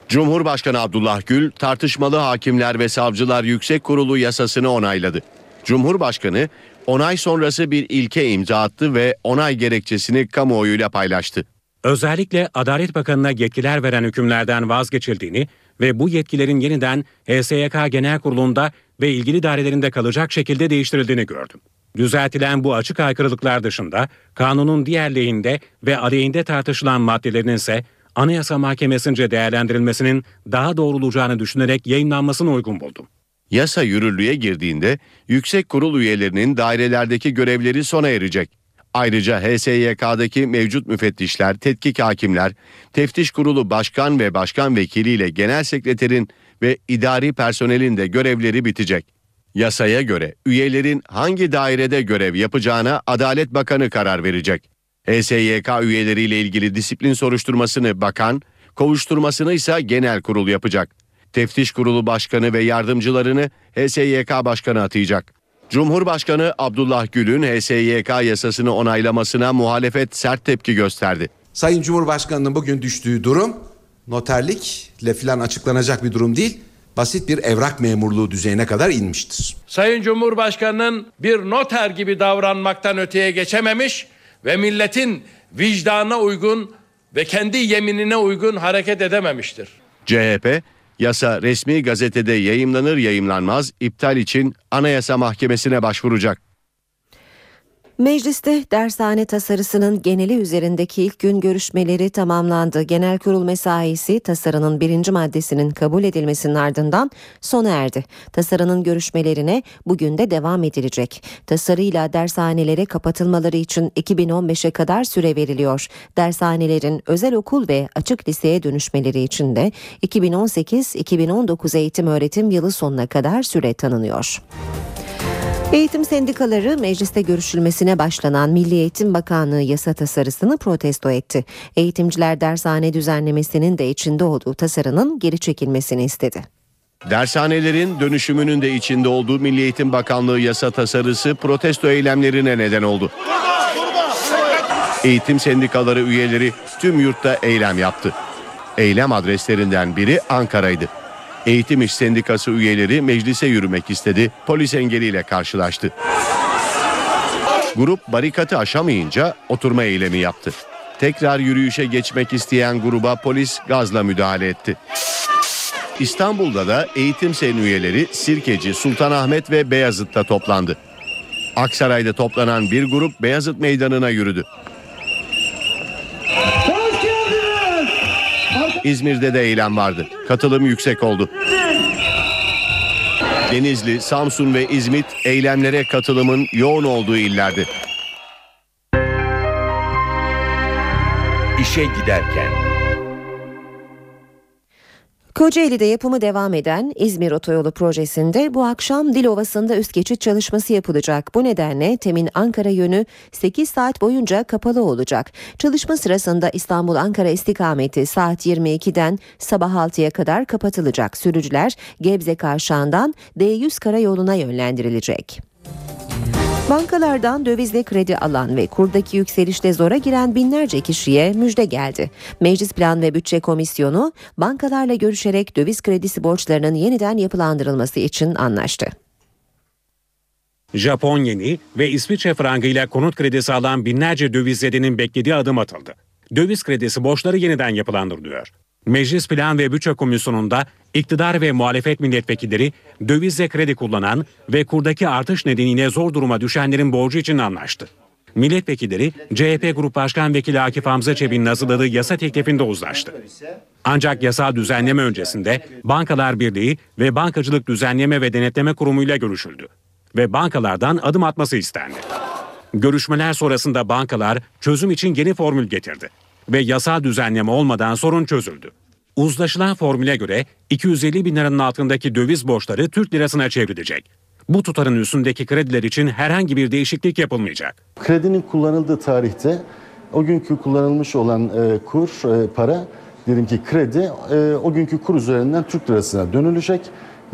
Speaker 7: Cumhurbaşkanı Abdullah Gül tartışmalı Hakimler ve Savcılar Yüksek Kurulu yasasını onayladı. Cumhurbaşkanı onay sonrası bir ilke imza attı ve onay gerekçesini kamuoyuyla paylaştı.
Speaker 9: Özellikle Adalet Bakanı'na yetkiler veren hükümlerden vazgeçildiğini ve bu yetkilerin yeniden HSYK Genel Kurulu'nda ve ilgili dairelerinde kalacak şekilde değiştirildiğini gördüm. Düzeltilen bu açık aykırılıklar dışında kanunun diğer lehinde ve aleyhinde tartışılan maddelerin ise Anayasa Mahkemesi'nce değerlendirilmesinin daha doğru olacağını düşünerek yayınlanmasını uygun buldum.
Speaker 7: Yasa yürürlüğe girdiğinde yüksek kurul üyelerinin dairelerdeki görevleri sona erecek. Ayrıca HSYK'daki mevcut müfettişler, tetkik hakimler, teftiş kurulu başkan ve başkan vekiliyle genel sekreterin ve idari personelin de görevleri bitecek. Yasaya göre üyelerin hangi dairede görev yapacağına Adalet Bakanı karar verecek. HSYK üyeleriyle ilgili disiplin soruşturmasını bakan, kovuşturmasını ise genel kurul yapacak. Teftiş kurulu başkanı ve yardımcılarını HSYK başkanı atayacak. Cumhurbaşkanı Abdullah Gül'ün HSYK yasasını onaylamasına muhalefet sert tepki gösterdi.
Speaker 11: Sayın Cumhurbaşkanı'nın bugün düştüğü durum noterlikle filan açıklanacak bir durum değil. Basit bir evrak memurluğu düzeyine kadar inmiştir.
Speaker 6: Sayın Cumhurbaşkanı'nın bir noter gibi davranmaktan öteye geçememiş ve milletin vicdanına uygun ve kendi yeminine uygun hareket edememiştir.
Speaker 7: CHP Yasa resmi gazetede yayımlanır yayımlanmaz iptal için Anayasa Mahkemesi'ne başvuracak.
Speaker 2: Mecliste dershane tasarısının geneli üzerindeki ilk gün görüşmeleri tamamlandı. Genel kurul mesaisi tasarının birinci maddesinin kabul edilmesinin ardından sona erdi. Tasarının görüşmelerine bugün de devam edilecek. Tasarıyla dershanelere kapatılmaları için 2015'e kadar süre veriliyor. Dershanelerin özel okul ve açık liseye dönüşmeleri için de 2018-2019 eğitim öğretim yılı sonuna kadar süre tanınıyor. Eğitim sendikaları mecliste görüşülmesine başlanan Milli Eğitim Bakanlığı yasa tasarısını protesto etti. Eğitimciler dershane düzenlemesinin de içinde olduğu tasarının geri çekilmesini istedi.
Speaker 7: Dershanelerin dönüşümünün de içinde olduğu Milli Eğitim Bakanlığı yasa tasarısı protesto eylemlerine neden oldu. Eğitim sendikaları üyeleri tüm yurtta eylem yaptı. Eylem adreslerinden biri Ankara'ydı. Eğitim İş Sendikası üyeleri meclise yürümek istedi, polis engeliyle karşılaştı. Grup barikatı aşamayınca oturma eylemi yaptı. Tekrar yürüyüşe geçmek isteyen gruba polis gazla müdahale etti. İstanbul'da da eğitim sen üyeleri Sirkeci, Sultanahmet ve Beyazıt'ta toplandı. Aksaray'da toplanan bir grup Beyazıt Meydanı'na yürüdü. İzmir'de de eylem vardı. Katılım yüksek oldu. Denizli, Samsun ve İzmit eylemlere katılımın yoğun olduğu illerdi.
Speaker 1: İşe giderken.
Speaker 2: Kocaeli'de yapımı devam eden İzmir Otoyolu projesinde bu akşam Dilovası'nda üst geçit çalışması yapılacak. Bu nedenle Temin Ankara yönü 8 saat boyunca kapalı olacak. Çalışma sırasında İstanbul-Ankara istikameti saat 22'den sabah 6'ya kadar kapatılacak. Sürücüler Gebze Kavşağı'ndan D100 karayoluna yönlendirilecek. Bankalardan dövizle kredi alan ve kurdaki yükselişte zora giren binlerce kişiye müjde geldi. Meclis Plan ve Bütçe Komisyonu bankalarla görüşerek döviz kredisi borçlarının yeniden yapılandırılması için anlaştı.
Speaker 9: Japon yeni ve İsviçre frangıyla konut kredisi alan binlerce dövizlinin beklediği adım atıldı. döviz kredisi borçları yeniden yapılandırılıyor. Meclis Plan ve Bütçe Komisyonu'nda iktidar ve muhalefet milletvekilleri dövizle kredi kullanan ve kurdaki artış nedeniyle zor duruma düşenlerin borcu için anlaştı. Milletvekilleri CHP Grup Başkan Vekili Akif Hamza Çebi'nin hazırladığı yasa teklifinde uzlaştı. Ancak yasal düzenleme öncesinde Bankalar Birliği ve Bankacılık Düzenleme ve Denetleme Kurumu ile görüşüldü ve bankalardan adım atması istendi. Görüşmeler sonrasında bankalar çözüm için yeni formül getirdi ve yasal düzenleme olmadan sorun çözüldü. Uzlaşılan formüle göre 250 bin liranın altındaki döviz borçları Türk lirasına çevrilecek. Bu tutarın üstündeki krediler için herhangi bir değişiklik yapılmayacak.
Speaker 16: Kredinin kullanıldığı tarihte o günkü kullanılmış olan e, kur, e, para, diyelim ki kredi e, o günkü kur üzerinden Türk lirasına dönülecek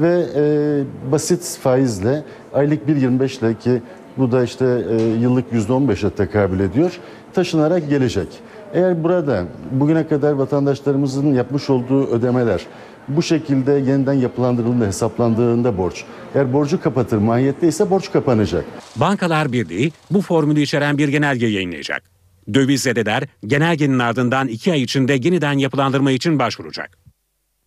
Speaker 16: ve e, basit faizle aylık 1.25 ile ki bu da işte e, yıllık %15'e tekabül ediyor, taşınarak gelecek. Eğer burada bugüne kadar vatandaşlarımızın yapmış olduğu ödemeler bu şekilde yeniden yapılandırıldığında, hesaplandığında borç, eğer borcu kapatır mahiyette ise borç kapanacak.
Speaker 9: Bankalar Birliği bu formülü içeren bir genelge yayınlayacak. Döviz zedeler genelgenin ardından iki ay içinde yeniden yapılandırma için başvuracak.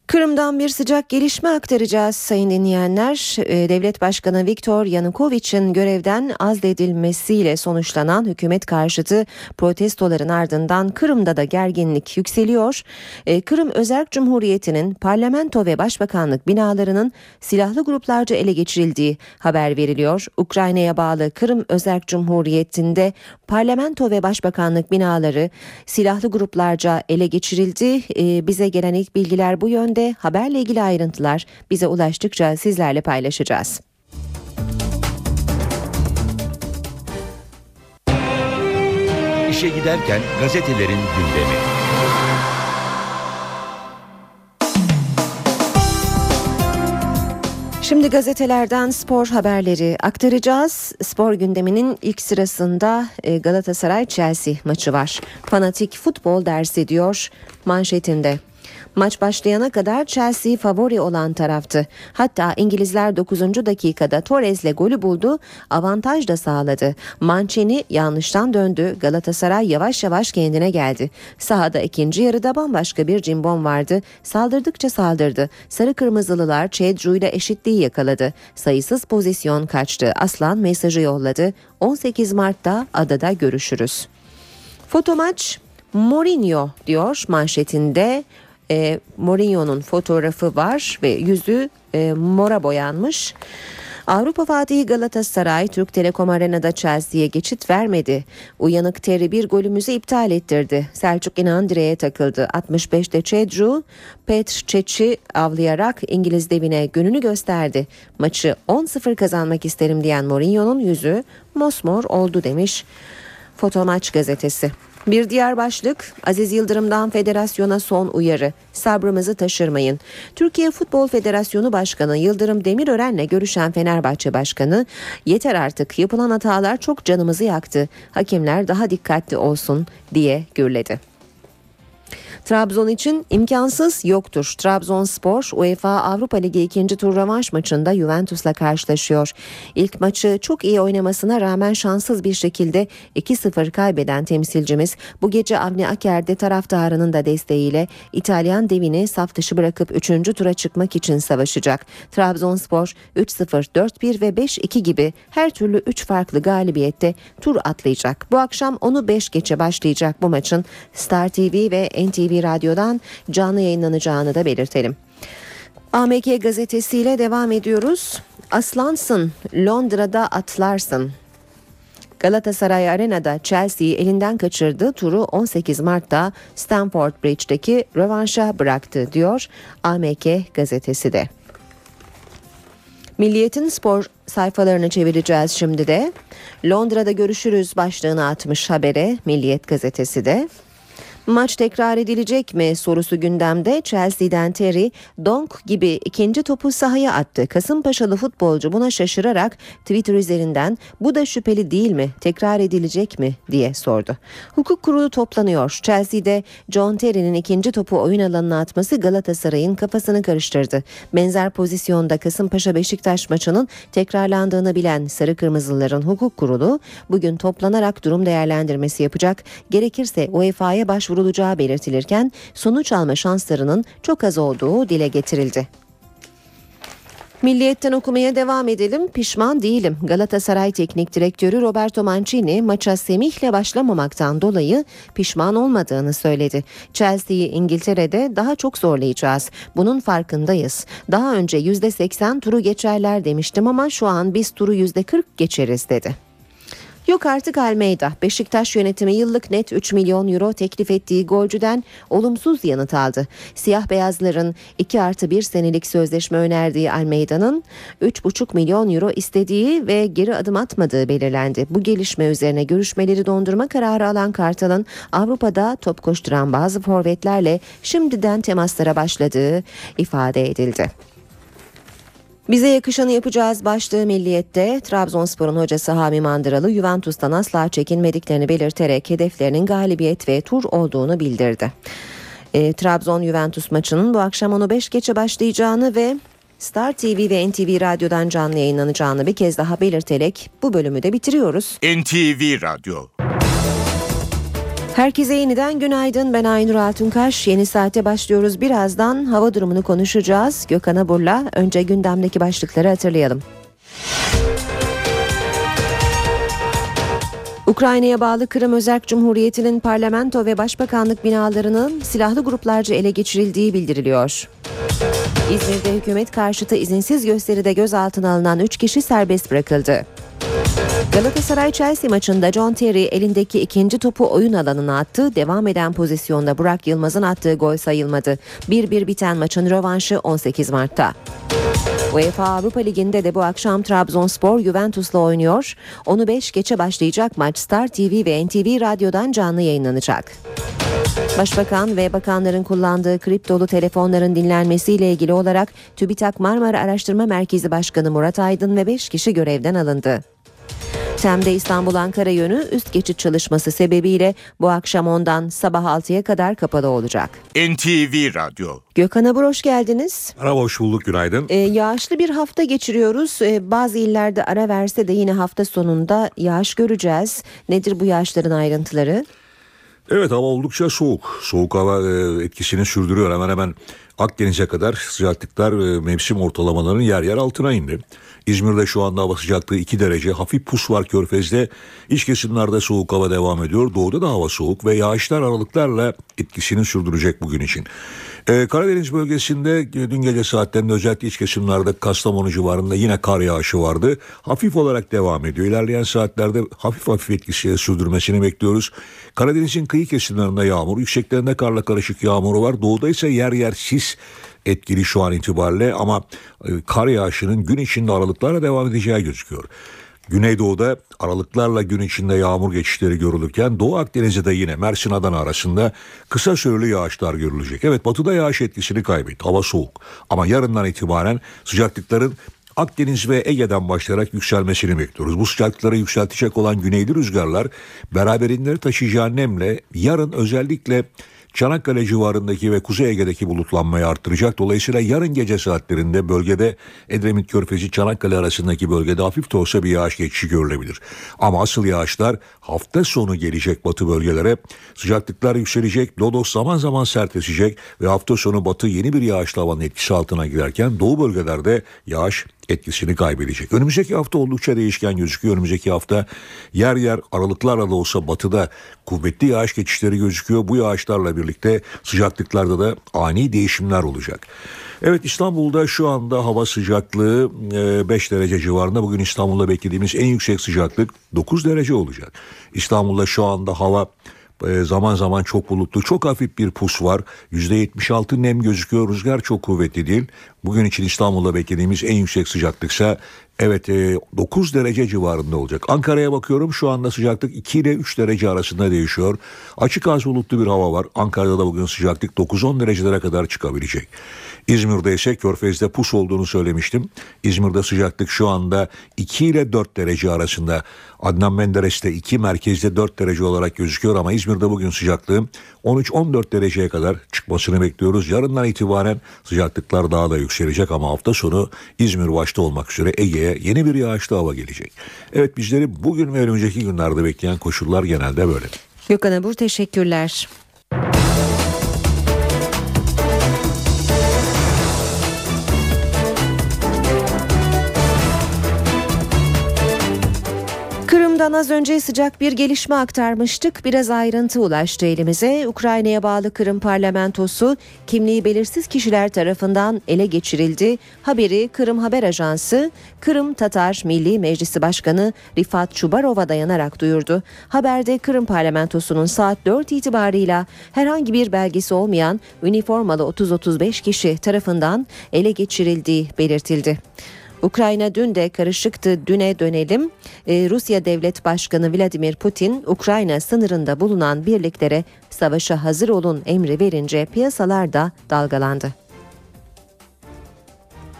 Speaker 2: Kırım'dan bir sıcak gelişme aktaracağız sayın dinleyenler. Ee, Devlet Başkanı Viktor Yanukovic'in görevden azledilmesiyle sonuçlanan hükümet karşıtı protestoların ardından Kırım'da da gerginlik yükseliyor. Ee, Kırım Özerk Cumhuriyeti'nin parlamento ve başbakanlık binalarının silahlı gruplarca ele geçirildiği haber veriliyor. Ukrayna'ya bağlı Kırım Özerk Cumhuriyeti'nde parlamento ve başbakanlık binaları silahlı gruplarca ele geçirildi. Ee, bize gelen ilk bilgiler bu yönde de haberle ilgili ayrıntılar bize ulaştıkça sizlerle paylaşacağız.
Speaker 1: İşe giderken gazetelerin gündemi.
Speaker 2: Şimdi gazetelerden spor haberleri aktaracağız. Spor gündeminin ilk sırasında e, Galatasaray Chelsea maçı var. Fanatik futbol dersi diyor manşetinde. Maç başlayana kadar Chelsea favori olan taraftı. Hatta İngilizler 9. dakikada Torres'le golü buldu, avantaj da sağladı. Mancini yanlıştan döndü, Galatasaray yavaş yavaş kendine geldi. Sahada ikinci yarıda bambaşka bir cimbom vardı. Saldırdıkça saldırdı. Sarı kırmızılılar Çedru ile eşitliği yakaladı. Sayısız pozisyon kaçtı. Aslan mesajı yolladı. 18 Mart'ta adada görüşürüz. Foto maç Mourinho diyor manşetinde e, Mourinho'nun fotoğrafı var ve yüzü e, mora boyanmış. Avrupa Fatihi Galatasaray Türk Telekom Arena'da Chelsea'ye geçit vermedi. Uyanık Terry bir golümüzü iptal ettirdi. Selçuk İnan direğe takıldı. 65'te Cedru Petr Çeç'i avlayarak İngiliz devine gününü gösterdi. Maçı 10-0 kazanmak isterim diyen Mourinho'nun yüzü mosmor oldu demiş Foto Maç gazetesi. Bir diğer başlık Aziz Yıldırım'dan federasyona son uyarı. Sabrımızı taşırmayın. Türkiye Futbol Federasyonu Başkanı Yıldırım Demirören'le görüşen Fenerbahçe Başkanı yeter artık yapılan hatalar çok canımızı yaktı. Hakemler daha dikkatli olsun diye gürledi. Trabzon için imkansız yoktur. Trabzonspor UEFA Avrupa Ligi ikinci tur rövanş maçında Juventus'la karşılaşıyor. İlk maçı çok iyi oynamasına rağmen şanssız bir şekilde 2-0 kaybeden temsilcimiz bu gece Avni Aker'de taraftarının da desteğiyle İtalyan devini saf dışı bırakıp 3. tura çıkmak için savaşacak. Trabzonspor 3-0, 4-1 ve 5-2 gibi her türlü 3 farklı galibiyette tur atlayacak. Bu akşam onu 5 geçe başlayacak bu maçın Star TV ve NTV Radyo'dan canlı yayınlanacağını da belirtelim. AMK gazetesiyle devam ediyoruz. Aslansın, Londra'da atlarsın. Galatasaray Arena'da Chelsea'yi elinden kaçırdı. Turu 18 Mart'ta Stamford Bridge'deki rövanşa bıraktı diyor AMK gazetesi de. Milliyetin spor sayfalarını çevireceğiz şimdi de. Londra'da görüşürüz başlığını atmış habere Milliyet gazetesi de. Maç tekrar edilecek mi sorusu gündemde. Chelsea'den Terry, Donk gibi ikinci topu sahaya attı. Kasımpaşalı futbolcu buna şaşırarak Twitter üzerinden bu da şüpheli değil mi? Tekrar edilecek mi? diye sordu. Hukuk kurulu toplanıyor. Chelsea'de John Terry'nin ikinci topu oyun alanına atması Galatasaray'ın kafasını karıştırdı. Benzer pozisyonda Kasımpaşa Beşiktaş maçının tekrarlandığını bilen Sarı Kırmızıların hukuk kurulu bugün toplanarak durum değerlendirmesi yapacak. Gerekirse UEFA'ya başvuru durdurulacağı belirtilirken sonuç alma şanslarının çok az olduğu dile getirildi. Milliyetten okumaya devam edelim. Pişman değilim. Galatasaray Teknik Direktörü Roberto Mancini maça Semih'le başlamamaktan dolayı pişman olmadığını söyledi. Chelsea'yi İngiltere'de daha çok zorlayacağız. Bunun farkındayız. Daha önce %80 turu geçerler demiştim ama şu an biz turu %40 geçeriz dedi. Yok artık Almeyda. Beşiktaş yönetimi yıllık net 3 milyon euro teklif ettiği golcüden olumsuz yanıt aldı. Siyah beyazların 2 artı 1 senelik sözleşme önerdiği Almeida'nın 3,5 milyon euro istediği ve geri adım atmadığı belirlendi. Bu gelişme üzerine görüşmeleri dondurma kararı alan Kartal'ın Avrupa'da top koşturan bazı forvetlerle şimdiden temaslara başladığı ifade edildi. Bize yakışanı yapacağız başlığı milliyette Trabzonspor'un hocası Hami Mandıralı Juventus'tan asla çekinmediklerini belirterek hedeflerinin galibiyet ve tur olduğunu bildirdi. E, Trabzon Juventus maçının bu akşam onu 5 geçe başlayacağını ve Star TV ve NTV Radyo'dan canlı yayınlanacağını bir kez daha belirterek bu bölümü de bitiriyoruz.
Speaker 1: NTV Radyo
Speaker 2: Herkese yeniden günaydın. Ben Aynur Altunkaş. Yeni saate başlıyoruz. Birazdan hava durumunu konuşacağız. Gökhan Abur'la önce gündemdeki başlıkları hatırlayalım. Ukrayna'ya bağlı Kırım Özerk Cumhuriyeti'nin parlamento ve başbakanlık binalarının silahlı gruplarca ele geçirildiği bildiriliyor. İzmir'de hükümet karşıtı izinsiz gösteride gözaltına alınan 3 kişi serbest bırakıldı. Galatasaray Chelsea maçında John Terry elindeki ikinci topu oyun alanına attı. Devam eden pozisyonda Burak Yılmaz'ın attığı gol sayılmadı. 1-1 biten maçın rövanşı 18 Mart'ta. UEFA Avrupa Ligi'nde de bu akşam Trabzonspor Juventus'la oynuyor. Onu 5 geçe başlayacak maç Star TV ve NTV Radyo'dan canlı yayınlanacak. Başbakan ve bakanların kullandığı kriptolu telefonların dinlenmesiyle ilgili olarak TÜBİTAK Marmara Araştırma Merkezi Başkanı Murat Aydın ve 5 kişi görevden alındı. Tem'de İstanbul-Ankara yönü üst geçit çalışması sebebiyle bu akşam ondan sabah 6'ya kadar kapalı olacak.
Speaker 1: NTV Radyo
Speaker 2: Gökhan Abur hoş geldiniz.
Speaker 17: Merhaba hoş bulduk günaydın.
Speaker 2: Ee, yağışlı bir hafta geçiriyoruz. Ee, bazı illerde ara verse de yine hafta sonunda yağış göreceğiz. Nedir bu yağışların ayrıntıları?
Speaker 17: Evet hava oldukça soğuk. Soğuk hava e, etkisini sürdürüyor. Hemen hemen Akdeniz'e kadar sıcaklıklar e, mevsim ortalamalarının yer yer altına indi. İzmir'de şu anda hava sıcaklığı 2 derece. Hafif pus var körfezde. İç kesimlerde soğuk hava devam ediyor. Doğuda da hava soğuk ve yağışlar aralıklarla etkisini sürdürecek bugün için. Ee, Karadeniz bölgesinde dün gece saatlerinde özellikle iç kesimlerde Kastamonu civarında yine kar yağışı vardı. Hafif olarak devam ediyor. İlerleyen saatlerde hafif hafif etkisi sürdürmesini bekliyoruz. Karadeniz'in kıyı kesimlerinde yağmur, yükseklerinde karla karışık yağmuru var. Doğuda ise yer yer sis etkili şu an itibariyle ama e, kar yağışının gün içinde aralıklarla devam edeceği gözüküyor. Güneydoğu'da aralıklarla gün içinde yağmur geçişleri görülürken Doğu Akdeniz'de de yine Mersin Adana arasında kısa süreli yağışlar görülecek. Evet batıda yağış etkisini kaybetti. Hava soğuk ama yarından itibaren sıcaklıkların Akdeniz ve Ege'den başlayarak yükselmesini bekliyoruz. Bu sıcaklıkları yükseltecek olan güneyli rüzgarlar beraberinde taşıyacağı nemle yarın özellikle Çanakkale civarındaki ve Kuzey Ege'deki bulutlanmayı arttıracak. Dolayısıyla yarın gece saatlerinde bölgede Edremit Körfezi Çanakkale arasındaki bölgede hafif de olsa bir yağış geçişi görülebilir. Ama asıl yağışlar hafta sonu gelecek batı bölgelere. Sıcaklıklar yükselecek, lodos zaman zaman sertleşecek ve hafta sonu batı yeni bir yağışlı havanın etkisi altına girerken doğu bölgelerde yağış etkisini kaybedecek. Önümüzdeki hafta oldukça değişken gözüküyor. Önümüzdeki hafta yer yer aralıklarla da olsa batıda kuvvetli yağış geçişleri gözüküyor. Bu yağışlarla birlikte sıcaklıklarda da ani değişimler olacak. Evet İstanbul'da şu anda hava sıcaklığı 5 derece civarında. Bugün İstanbul'da beklediğimiz en yüksek sıcaklık 9 derece olacak. İstanbul'da şu anda hava e, zaman zaman çok bulutlu. Çok hafif bir pus var. %76 nem gözüküyor. Rüzgar çok kuvvetli değil. Bugün için İstanbul'da beklediğimiz en yüksek sıcaklıksa evet 9 e, derece civarında olacak. Ankara'ya bakıyorum şu anda sıcaklık 2 ile 3 derece arasında değişiyor. Açık az bulutlu bir hava var. Ankara'da da bugün sıcaklık 9-10 derecelere kadar çıkabilecek. İzmir'de ise Körfez'de pus olduğunu söylemiştim. İzmir'de sıcaklık şu anda 2 ile 4 derece arasında. Adnan Menderes'te 2 merkezde 4 derece olarak gözüküyor ama İzmir'de bugün sıcaklığım 13-14 dereceye kadar çıkmasını bekliyoruz. Yarından itibaren sıcaklıklar daha da yükselecek ama hafta sonu İzmir başta olmak üzere Ege'ye yeni bir yağışlı hava gelecek. Evet bizleri bugün ve önümüzdeki günlerde bekleyen koşullar genelde böyle.
Speaker 2: Gökhan Abur teşekkürler. Kırım'dan az önce sıcak bir gelişme aktarmıştık. Biraz ayrıntı ulaştı elimize. Ukrayna'ya bağlı Kırım parlamentosu kimliği belirsiz kişiler tarafından ele geçirildi. Haberi Kırım Haber Ajansı, Kırım Tatar Milli Meclisi Başkanı Rifat Çubarov'a dayanarak duyurdu. Haberde Kırım parlamentosunun saat 4 itibarıyla herhangi bir belgesi olmayan üniformalı 30-35 kişi tarafından ele geçirildiği belirtildi. Ukrayna dün de karışıktı. Düne dönelim. Ee, Rusya Devlet Başkanı Vladimir Putin, Ukrayna sınırında bulunan birliklere savaşa hazır olun emri verince piyasalar da dalgalandı.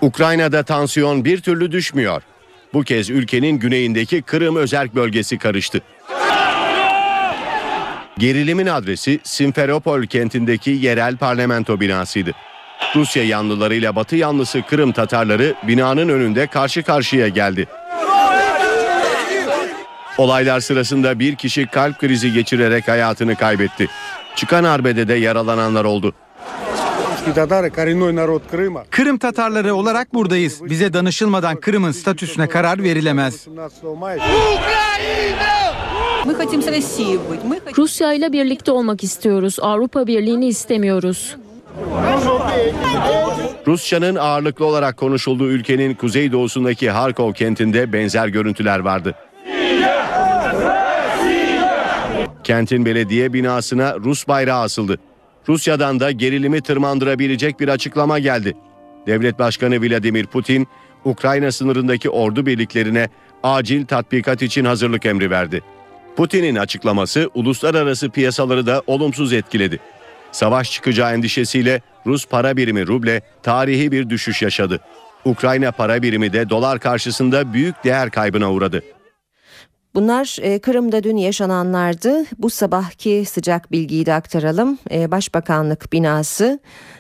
Speaker 7: Ukrayna'da tansiyon bir türlü düşmüyor. Bu kez ülkenin güneyindeki Kırım özerk bölgesi karıştı. Gerilimin adresi Simferopol kentindeki yerel parlamento binasıydı. Rusya yanlılarıyla Batı yanlısı Kırım Tatarları binanın önünde karşı karşıya geldi. Olaylar sırasında bir kişi kalp krizi geçirerek hayatını kaybetti. Çıkan arbedede yaralananlar oldu.
Speaker 18: Kırım Tatarları olarak buradayız. Bize danışılmadan Kırım'ın statüsüne karar verilemez.
Speaker 19: Rusya ile birlikte olmak istiyoruz. Avrupa Birliği'ni istemiyoruz.
Speaker 7: Rusçanın ağırlıklı olarak konuşulduğu ülkenin kuzeydoğusundaki Harkov kentinde benzer görüntüler vardı. Kentin belediye binasına Rus bayrağı asıldı. Rusya'dan da gerilimi tırmandırabilecek bir açıklama geldi. Devlet Başkanı Vladimir Putin, Ukrayna sınırındaki ordu birliklerine acil tatbikat için hazırlık emri verdi. Putin'in açıklaması uluslararası piyasaları da olumsuz etkiledi. Savaş çıkacağı endişesiyle Rus para birimi ruble tarihi bir düşüş yaşadı. Ukrayna para birimi de dolar karşısında büyük değer kaybına uğradı.
Speaker 2: Bunlar e, Kırım'da dün yaşananlardı. Bu sabahki sıcak bilgiyi de aktaralım. E, Başbakanlık binası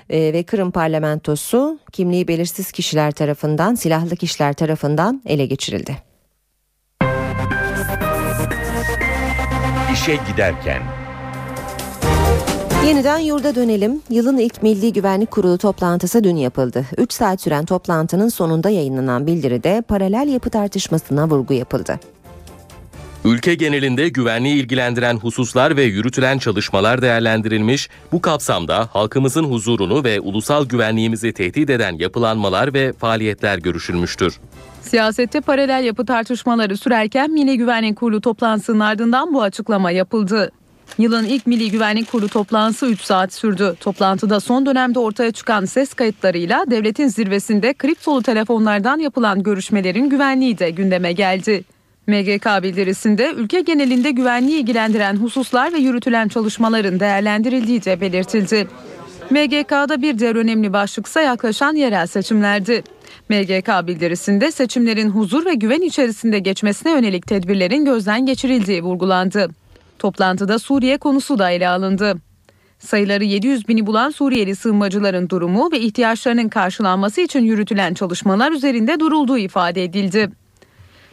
Speaker 2: e, ve Kırım parlamentosu kimliği belirsiz kişiler tarafından, silahlı kişiler tarafından ele geçirildi.
Speaker 20: İşe giderken
Speaker 2: Yeniden yurda dönelim. Yılın ilk Milli Güvenlik Kurulu toplantısı dün yapıldı. 3 saat süren toplantının sonunda yayınlanan bildiride paralel yapı tartışmasına vurgu yapıldı.
Speaker 4: Ülke genelinde güvenliği ilgilendiren hususlar ve yürütülen çalışmalar değerlendirilmiş, bu kapsamda halkımızın huzurunu ve ulusal güvenliğimizi tehdit eden yapılanmalar ve faaliyetler görüşülmüştür.
Speaker 5: Siyasette paralel yapı tartışmaları sürerken Milli Güvenlik Kurulu toplantısının ardından bu açıklama yapıldı. Yılın ilk Milli Güvenlik Kurulu toplantısı 3 saat sürdü. Toplantıda son dönemde ortaya çıkan ses kayıtlarıyla devletin zirvesinde kriptolu telefonlardan yapılan görüşmelerin güvenliği de gündeme geldi. MGK bildirisinde ülke genelinde güvenliği ilgilendiren hususlar ve yürütülen çalışmaların değerlendirildiği de belirtildi. MGK'da bir diğer önemli başlıksa yaklaşan yerel seçimlerdi. MGK bildirisinde seçimlerin huzur ve güven içerisinde geçmesine yönelik tedbirlerin gözden geçirildiği vurgulandı. Toplantıda Suriye konusu da ele alındı. Sayıları 700 bini bulan Suriyeli sığınmacıların durumu ve ihtiyaçlarının karşılanması için yürütülen çalışmalar üzerinde durulduğu ifade edildi.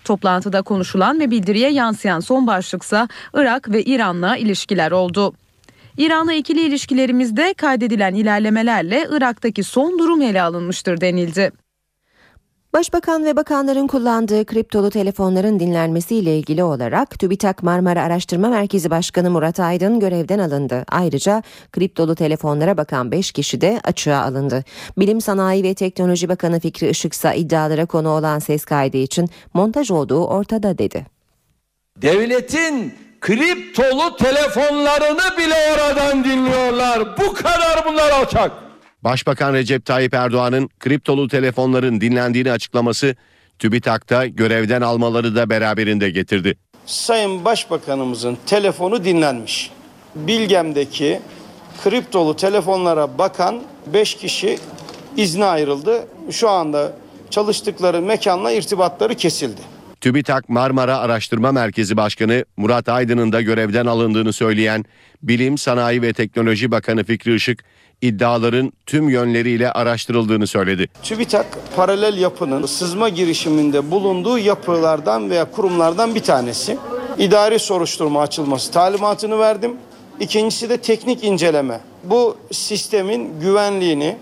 Speaker 5: Toplantıda konuşulan ve bildiriye yansıyan son başlıksa Irak ve İran'la ilişkiler oldu. İran'la ikili ilişkilerimizde kaydedilen ilerlemelerle Irak'taki son durum ele alınmıştır denildi.
Speaker 2: Başbakan ve bakanların kullandığı kriptolu telefonların dinlenmesiyle ilgili olarak TÜBİTAK Marmara Araştırma Merkezi Başkanı Murat Aydın görevden alındı. Ayrıca kriptolu telefonlara bakan 5 kişi de açığa alındı. Bilim Sanayi ve Teknoloji Bakanı Fikri Işıksa iddialara konu olan ses kaydı için montaj olduğu ortada dedi.
Speaker 21: Devletin kriptolu telefonlarını bile oradan dinliyorlar. Bu kadar bunlar alçak.
Speaker 7: Başbakan Recep Tayyip Erdoğan'ın kriptolu telefonların dinlendiğini açıklaması TÜBİTAK'ta görevden almaları da beraberinde getirdi.
Speaker 8: Sayın Başbakanımızın telefonu dinlenmiş. Bilgem'deki kriptolu telefonlara bakan 5 kişi izne ayrıldı. Şu anda çalıştıkları mekanla irtibatları kesildi.
Speaker 7: TÜBİTAK Marmara Araştırma Merkezi Başkanı Murat Aydın'ın da görevden alındığını söyleyen Bilim, Sanayi ve Teknoloji Bakanı Fikri Işık, iddiaların tüm yönleriyle araştırıldığını söyledi.
Speaker 8: TÜBİTAK paralel yapının sızma girişiminde bulunduğu yapılardan veya kurumlardan bir tanesi. İdari soruşturma açılması talimatını verdim. İkincisi de teknik inceleme. Bu sistemin güvenliğini,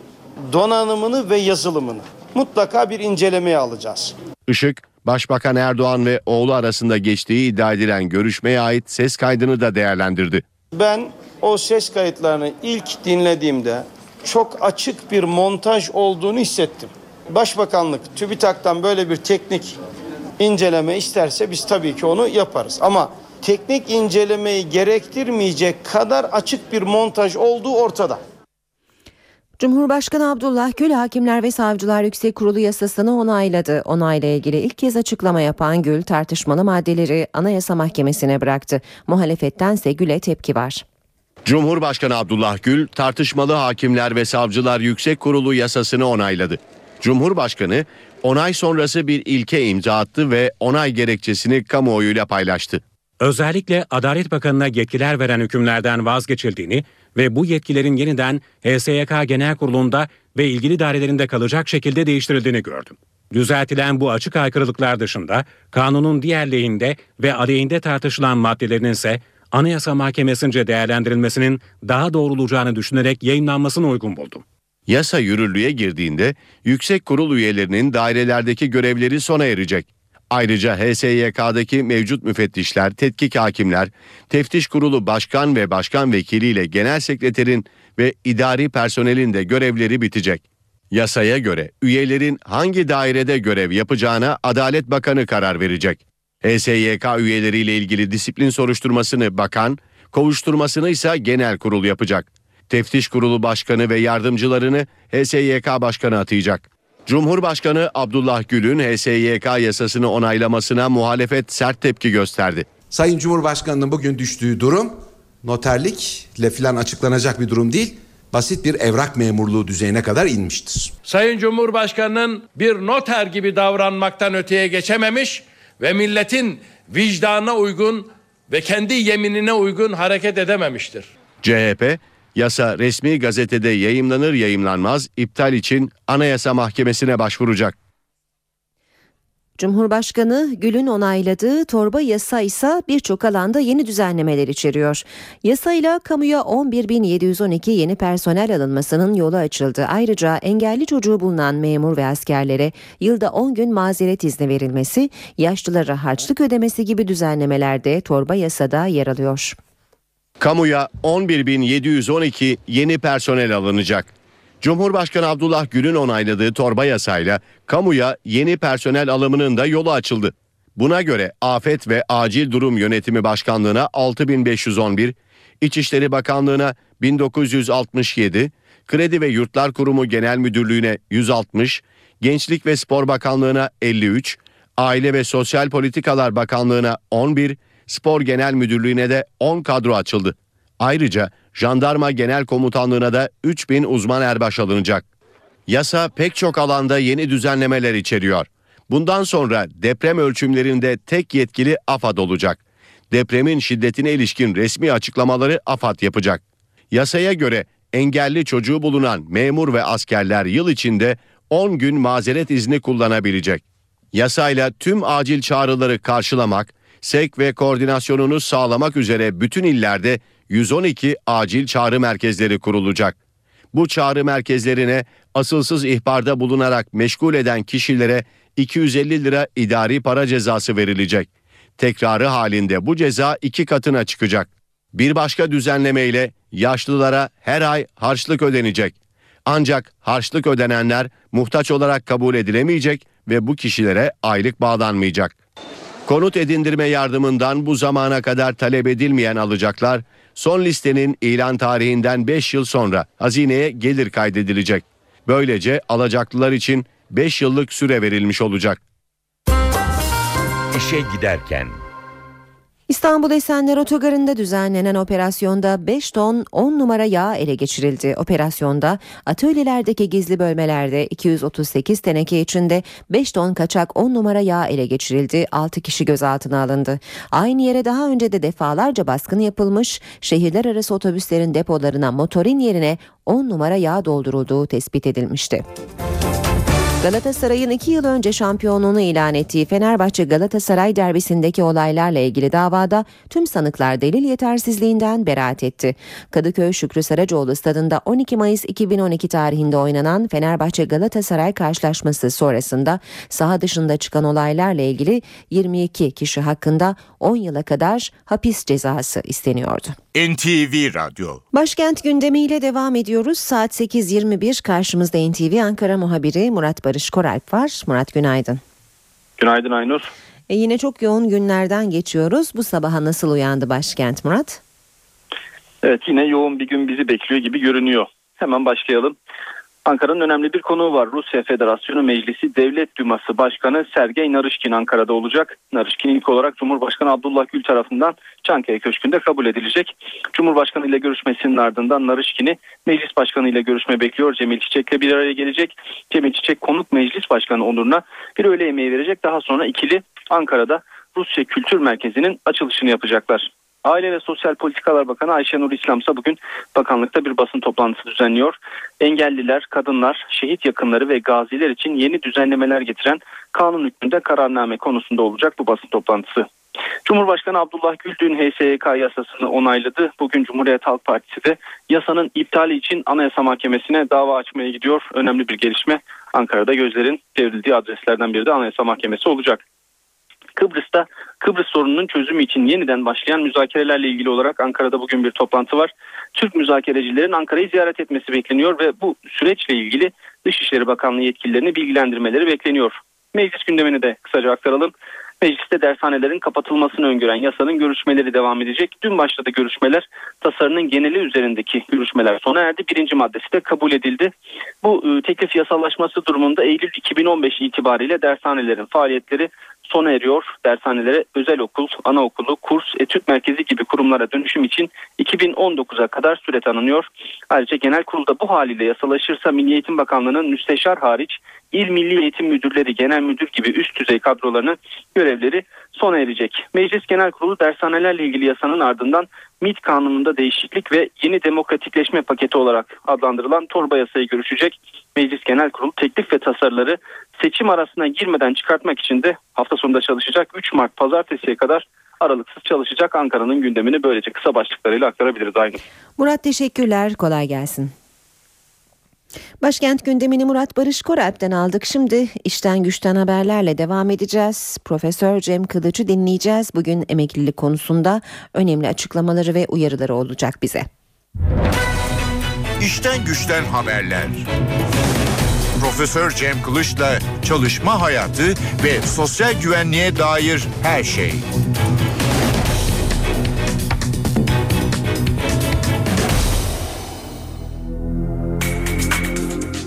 Speaker 8: donanımını ve yazılımını mutlaka bir incelemeye alacağız.
Speaker 7: Işık, Başbakan Erdoğan ve oğlu arasında geçtiği iddia edilen görüşmeye ait ses kaydını da değerlendirdi.
Speaker 8: Ben o ses kayıtlarını ilk dinlediğimde çok açık bir montaj olduğunu hissettim. Başbakanlık TÜBİTAK'tan böyle bir teknik inceleme isterse biz tabii ki onu yaparız. Ama teknik incelemeyi gerektirmeyecek kadar açık bir montaj olduğu ortada.
Speaker 2: Cumhurbaşkanı Abdullah Gül Hakimler ve Savcılar Yüksek Kurulu yasasını onayladı. Onayla ilgili ilk kez açıklama yapan Gül tartışmalı maddeleri Anayasa Mahkemesi'ne bıraktı. Muhalefettense Gül'e tepki var.
Speaker 7: Cumhurbaşkanı Abdullah Gül tartışmalı Hakimler ve Savcılar Yüksek Kurulu yasasını onayladı. Cumhurbaşkanı onay sonrası bir ilke imza attı ve onay gerekçesini kamuoyuyla paylaştı.
Speaker 9: Özellikle Adalet Bakanı'na yetkiler veren hükümlerden vazgeçildiğini ve bu yetkilerin yeniden HSYK Genel Kurulu'nda ve ilgili dairelerinde kalacak şekilde değiştirildiğini gördüm. Düzeltilen bu açık aykırılıklar dışında kanunun diğer lehinde ve aleyhinde tartışılan maddelerinin ise Anayasa Mahkemesi'nce değerlendirilmesinin daha doğru olacağını düşünerek yayınlanmasını uygun buldum.
Speaker 7: Yasa yürürlüğe girdiğinde yüksek kurul üyelerinin dairelerdeki görevleri sona erecek. Ayrıca HSYK'daki mevcut müfettişler, tetkik hakimler, teftiş kurulu başkan ve başkan vekiliyle genel sekreterin ve idari personelin de görevleri bitecek. Yasaya göre üyelerin hangi dairede görev yapacağına Adalet Bakanı karar verecek. HSYK üyeleriyle ilgili disiplin soruşturmasını bakan, kovuşturmasını ise genel kurul yapacak. Teftiş kurulu başkanı ve yardımcılarını HSYK başkanı atayacak. Cumhurbaşkanı Abdullah Gül'ün HSYK yasasını onaylamasına muhalefet sert tepki gösterdi.
Speaker 11: Sayın Cumhurbaşkanı'nın bugün düştüğü durum noterlikle filan açıklanacak bir durum değil. Basit bir evrak memurluğu düzeyine kadar inmiştir.
Speaker 6: Sayın Cumhurbaşkanı'nın bir noter gibi davranmaktan öteye geçememiş ve milletin vicdanına uygun ve kendi yeminine uygun hareket edememiştir.
Speaker 7: CHP, yasa resmi gazetede yayımlanır yayımlanmaz iptal için Anayasa Mahkemesi'ne başvuracak.
Speaker 2: Cumhurbaşkanı Gül'ün onayladığı torba yasa ise birçok alanda yeni düzenlemeler içeriyor. Yasayla kamuya 11.712 yeni personel alınmasının yolu açıldı. Ayrıca engelli çocuğu bulunan memur ve askerlere yılda 10 gün mazeret izni verilmesi, yaşlılara harçlık ödemesi gibi düzenlemelerde torba yasada yer alıyor.
Speaker 7: Kamuya 11.712 yeni personel alınacak. Cumhurbaşkanı Abdullah Gül'ün onayladığı torba yasayla kamuya yeni personel alımının da yolu açıldı. Buna göre Afet ve Acil Durum Yönetimi Başkanlığı'na 6511, İçişleri Bakanlığı'na 1967, Kredi ve Yurtlar Kurumu Genel Müdürlüğü'ne 160, Gençlik ve Spor Bakanlığı'na 53, Aile ve Sosyal Politikalar Bakanlığı'na 11, Spor Genel Müdürlüğü'ne de 10 kadro açıldı. Ayrıca Jandarma Genel Komutanlığı'na da 3000 uzman erbaş alınacak. Yasa pek çok alanda yeni düzenlemeler içeriyor. Bundan sonra deprem ölçümlerinde tek yetkili AFAD olacak. Depremin şiddetine ilişkin resmi açıklamaları AFAD yapacak. Yasaya göre engelli çocuğu bulunan memur ve askerler yıl içinde 10 gün mazeret izni kullanabilecek. Yasayla tüm acil çağrıları karşılamak, sevk ve koordinasyonunu sağlamak üzere bütün illerde 112 acil çağrı merkezleri kurulacak. Bu çağrı merkezlerine asılsız ihbarda bulunarak meşgul eden kişilere 250 lira idari para cezası verilecek. Tekrarı halinde bu ceza iki katına çıkacak. Bir başka düzenlemeyle yaşlılara her ay harçlık ödenecek. Ancak harçlık ödenenler muhtaç olarak kabul edilemeyecek ve bu kişilere aylık bağlanmayacak. Konut edindirme yardımından bu zamana kadar talep edilmeyen alacaklar son listenin ilan tarihinden 5 yıl sonra hazineye gelir kaydedilecek. Böylece alacaklılar için 5 yıllık süre verilmiş olacak.
Speaker 1: İşe giderken
Speaker 2: İstanbul Esenler Otogarı'nda düzenlenen operasyonda 5 ton 10 numara yağ ele geçirildi. Operasyonda atölyelerdeki gizli bölmelerde 238 teneke içinde 5 ton kaçak 10 numara yağ ele geçirildi. 6 kişi gözaltına alındı. Aynı yere daha önce de defalarca baskın yapılmış, şehirler arası otobüslerin depolarına motorin yerine 10 numara yağ doldurulduğu tespit edilmişti. Galatasaray'ın iki yıl önce şampiyonluğunu ilan ettiği Fenerbahçe Galatasaray derbisindeki olaylarla ilgili davada tüm sanıklar delil yetersizliğinden beraat etti. Kadıköy Şükrü Saracoğlu stadında 12 Mayıs 2012 tarihinde oynanan Fenerbahçe Galatasaray karşılaşması sonrasında saha dışında çıkan olaylarla ilgili 22 kişi hakkında 10 yıla kadar hapis cezası isteniyordu.
Speaker 1: NTV Radyo
Speaker 2: Başkent gündemiyle devam ediyoruz. Saat 8.21 karşımızda NTV Ankara muhabiri Murat Barış Koralp var. Murat günaydın.
Speaker 20: Günaydın Aynur.
Speaker 2: E yine çok yoğun günlerden geçiyoruz. Bu sabaha nasıl uyandı başkent Murat?
Speaker 20: Evet yine yoğun bir gün bizi bekliyor gibi görünüyor. Hemen başlayalım. Ankara'nın önemli bir konuğu var. Rusya Federasyonu Meclisi Devlet Düması Başkanı Sergey Narışkin Ankara'da olacak. Narışkin ilk olarak Cumhurbaşkanı Abdullah Gül tarafından Çankaya Köşkü'nde kabul edilecek. Cumhurbaşkanı ile görüşmesinin ardından Narışkin'i Meclis Başkanı ile görüşme bekliyor. Cemil Çiçek'le bir araya gelecek. Cemil Çiçek konuk Meclis Başkanı onuruna bir öğle yemeği verecek. Daha sonra ikili Ankara'da Rusya Kültür Merkezi'nin açılışını yapacaklar. Aile ve Sosyal Politikalar Bakanı Ayşenur İslam ise bugün bakanlıkta bir basın toplantısı düzenliyor. Engelliler, kadınlar, şehit yakınları ve gaziler için yeni düzenlemeler getiren kanun hükmünde kararname konusunda olacak bu basın toplantısı. Cumhurbaşkanı Abdullah Gül dün HSYK yasasını onayladı. Bugün Cumhuriyet Halk Partisi de yasanın iptali için Anayasa Mahkemesi'ne dava açmaya gidiyor. Önemli bir gelişme. Ankara'da gözlerin çevrildiği adreslerden biri de Anayasa Mahkemesi olacak. Kıbrıs'ta Kıbrıs sorununun çözümü için yeniden başlayan müzakerelerle ilgili olarak Ankara'da bugün bir toplantı var. Türk müzakerecilerin Ankara'yı ziyaret etmesi bekleniyor ve bu süreçle ilgili Dışişleri Bakanlığı yetkililerini bilgilendirmeleri bekleniyor. Meclis gündemini de kısaca aktaralım. Mecliste dershanelerin kapatılmasını öngören yasanın görüşmeleri devam edecek. Dün başladı görüşmeler. Tasarının geneli üzerindeki görüşmeler sona erdi. Birinci maddesi de kabul edildi. Bu e, teklif yasallaşması durumunda Eylül 2015 itibariyle dershanelerin faaliyetleri sona eriyor. Dershanelere özel okul, anaokulu, kurs, etüt merkezi gibi kurumlara dönüşüm için 2019'a kadar süre tanınıyor. Ayrıca genel kurulda bu haliyle yasalaşırsa Milli Eğitim Bakanlığı'nın müsteşar hariç il milli eğitim müdürleri, genel müdür gibi üst düzey kadrolarının görevleri sona erecek. Meclis Genel Kurulu dershanelerle ilgili yasanın ardından MİT kanununda değişiklik ve yeni demokratikleşme paketi olarak adlandırılan torba yasayı görüşecek. Meclis Genel Kurulu teklif ve tasarıları seçim arasına girmeden çıkartmak için de hafta sonunda çalışacak. 3 Mart pazartesiye kadar aralıksız çalışacak Ankara'nın gündemini böylece kısa başlıklarıyla aktarabiliriz aynı.
Speaker 2: Murat teşekkürler. Kolay gelsin. Başkent gündemini Murat Barış Koralp'ten aldık. Şimdi işten güçten haberlerle devam edeceğiz. Profesör Cem Kılıç'ı dinleyeceğiz. Bugün emeklilik konusunda önemli açıklamaları ve uyarıları olacak bize.
Speaker 1: İşten güçten haberler. Profesör Cem Kılıç'la çalışma hayatı ve sosyal güvenliğe dair her şey.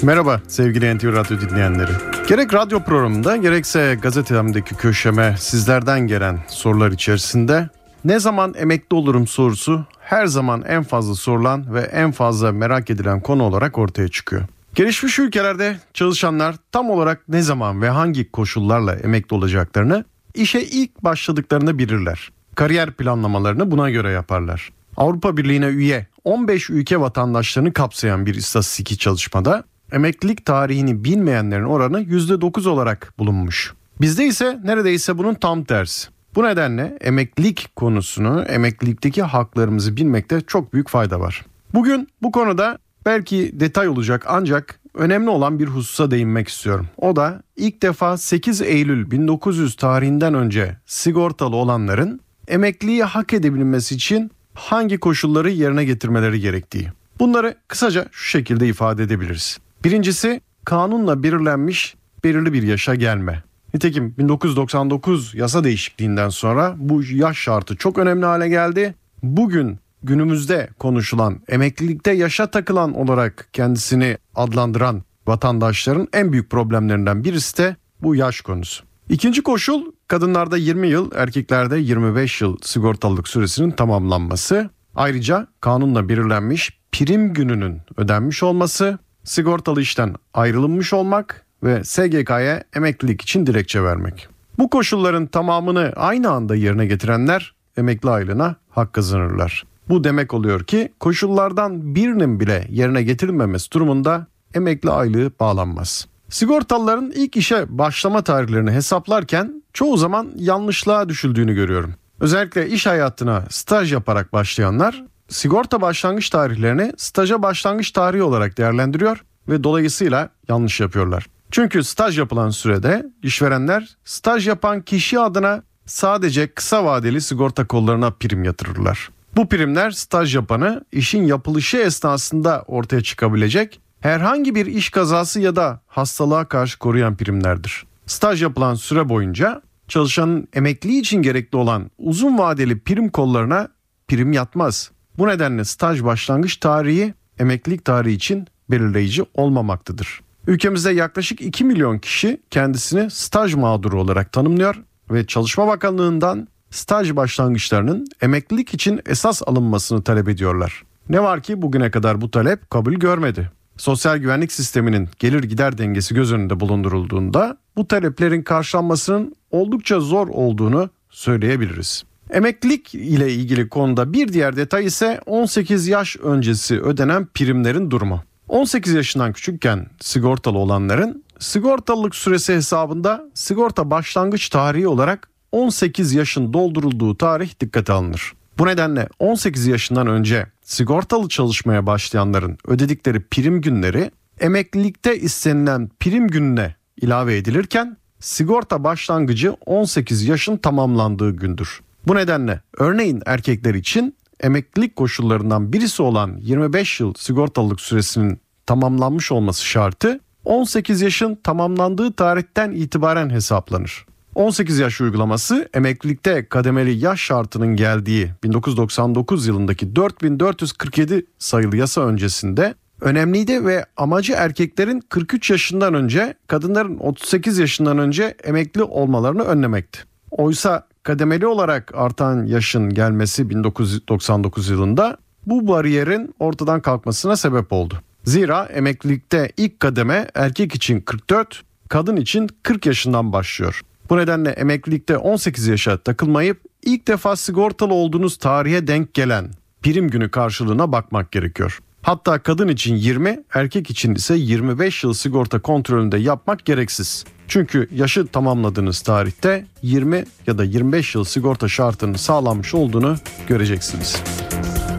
Speaker 22: Merhaba sevgili NTV Radyo dinleyenleri. Gerek radyo programında gerekse gazetemdeki köşeme sizlerden gelen sorular içerisinde ne zaman emekli olurum sorusu her zaman en fazla sorulan ve en fazla merak edilen konu olarak ortaya çıkıyor. Gelişmiş ülkelerde çalışanlar tam olarak ne zaman ve hangi koşullarla emekli olacaklarını işe ilk başladıklarında bilirler. Kariyer planlamalarını buna göre yaparlar. Avrupa Birliği'ne üye 15 ülke vatandaşlarını kapsayan bir istatistik çalışmada emeklilik tarihini bilmeyenlerin oranı %9 olarak bulunmuş. Bizde ise neredeyse bunun tam tersi. Bu nedenle emeklilik konusunu, emeklilikteki haklarımızı bilmekte çok büyük fayda var. Bugün bu konuda belki detay olacak ancak önemli olan bir hususa değinmek istiyorum. O da ilk defa 8 Eylül 1900 tarihinden önce sigortalı olanların emekliliği hak edebilmesi için hangi koşulları yerine getirmeleri gerektiği. Bunları kısaca şu şekilde ifade edebiliriz. Birincisi kanunla belirlenmiş belirli bir yaşa gelme. Nitekim 1999 yasa değişikliğinden sonra bu yaş şartı çok önemli hale geldi. Bugün günümüzde konuşulan emeklilikte yaşa takılan olarak kendisini adlandıran vatandaşların en büyük problemlerinden birisi de bu yaş konusu. İkinci koşul kadınlarda 20 yıl, erkeklerde 25 yıl sigortalılık süresinin tamamlanması. Ayrıca kanunla belirlenmiş prim gününün ödenmiş olması, sigortalı işten ayrılmış olmak ve SGK'ya emeklilik için dilekçe vermek. Bu koşulların tamamını aynı anda yerine getirenler emekli aylığına hak kazanırlar. Bu demek oluyor ki koşullardan birinin bile yerine getirilmemesi durumunda emekli aylığı bağlanmaz. Sigortalıların ilk işe başlama tarihlerini hesaplarken çoğu zaman yanlışlığa düşüldüğünü görüyorum. Özellikle iş hayatına staj yaparak başlayanlar sigorta başlangıç tarihlerini staja başlangıç tarihi olarak değerlendiriyor ve dolayısıyla yanlış yapıyorlar. Çünkü staj yapılan sürede işverenler staj yapan kişi adına sadece kısa vadeli sigorta kollarına prim yatırırlar. Bu primler staj yapanı işin yapılışı esnasında ortaya çıkabilecek herhangi bir iş kazası ya da hastalığa karşı koruyan primlerdir. Staj yapılan süre boyunca çalışanın emekli için gerekli olan uzun vadeli prim kollarına prim yatmaz. Bu nedenle staj başlangıç tarihi emeklilik tarihi için belirleyici olmamaktadır. Ülkemizde yaklaşık 2 milyon kişi kendisini staj mağduru olarak tanımlıyor ve Çalışma Bakanlığı'ndan staj başlangıçlarının emeklilik için esas alınmasını talep ediyorlar. Ne var ki bugüne kadar bu talep kabul görmedi. Sosyal güvenlik sisteminin gelir gider dengesi göz önünde bulundurulduğunda bu taleplerin karşılanmasının oldukça zor olduğunu söyleyebiliriz. Emeklilik ile ilgili konuda bir diğer detay ise 18 yaş öncesi ödenen primlerin durumu. 18 yaşından küçükken sigortalı olanların sigortalılık süresi hesabında sigorta başlangıç tarihi olarak 18 yaşın doldurulduğu tarih dikkate alınır. Bu nedenle 18 yaşından önce sigortalı çalışmaya başlayanların ödedikleri prim günleri emeklilikte istenilen prim gününe ilave edilirken sigorta başlangıcı 18 yaşın tamamlandığı gündür. Bu nedenle örneğin erkekler için emeklilik koşullarından birisi olan 25 yıl sigortalılık süresinin tamamlanmış olması şartı 18 yaşın tamamlandığı tarihten itibaren hesaplanır. 18 yaş uygulaması emeklilikte kademeli yaş şartının geldiği 1999 yılındaki 4447 sayılı yasa öncesinde önemliydi ve amacı erkeklerin 43 yaşından önce, kadınların 38 yaşından önce emekli olmalarını önlemekti. Oysa kademeli olarak artan yaşın gelmesi 1999 yılında bu bariyerin ortadan kalkmasına sebep oldu. Zira emeklilikte ilk kademe erkek için 44, kadın için 40 yaşından başlıyor. Bu nedenle emeklilikte 18 yaşa takılmayıp ilk defa sigortalı olduğunuz tarihe denk gelen prim günü karşılığına bakmak gerekiyor. Hatta kadın için 20, erkek için ise 25 yıl sigorta kontrolünde yapmak gereksiz. Çünkü yaşı tamamladığınız tarihte 20 ya da 25 yıl sigorta şartının sağlanmış olduğunu göreceksiniz.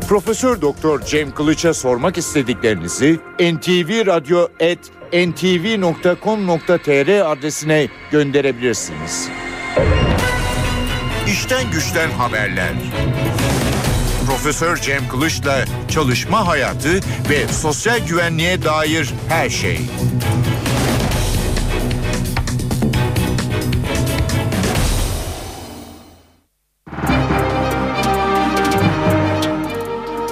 Speaker 1: Profesör Doktor Cem Kılıç'a sormak istediklerinizi ntvradio@ntv.com.tr adresine gönderebilirsiniz. İşten güçten haberler. Profesör Cem Kılıç'la çalışma hayatı ve sosyal güvenliğe dair her şey.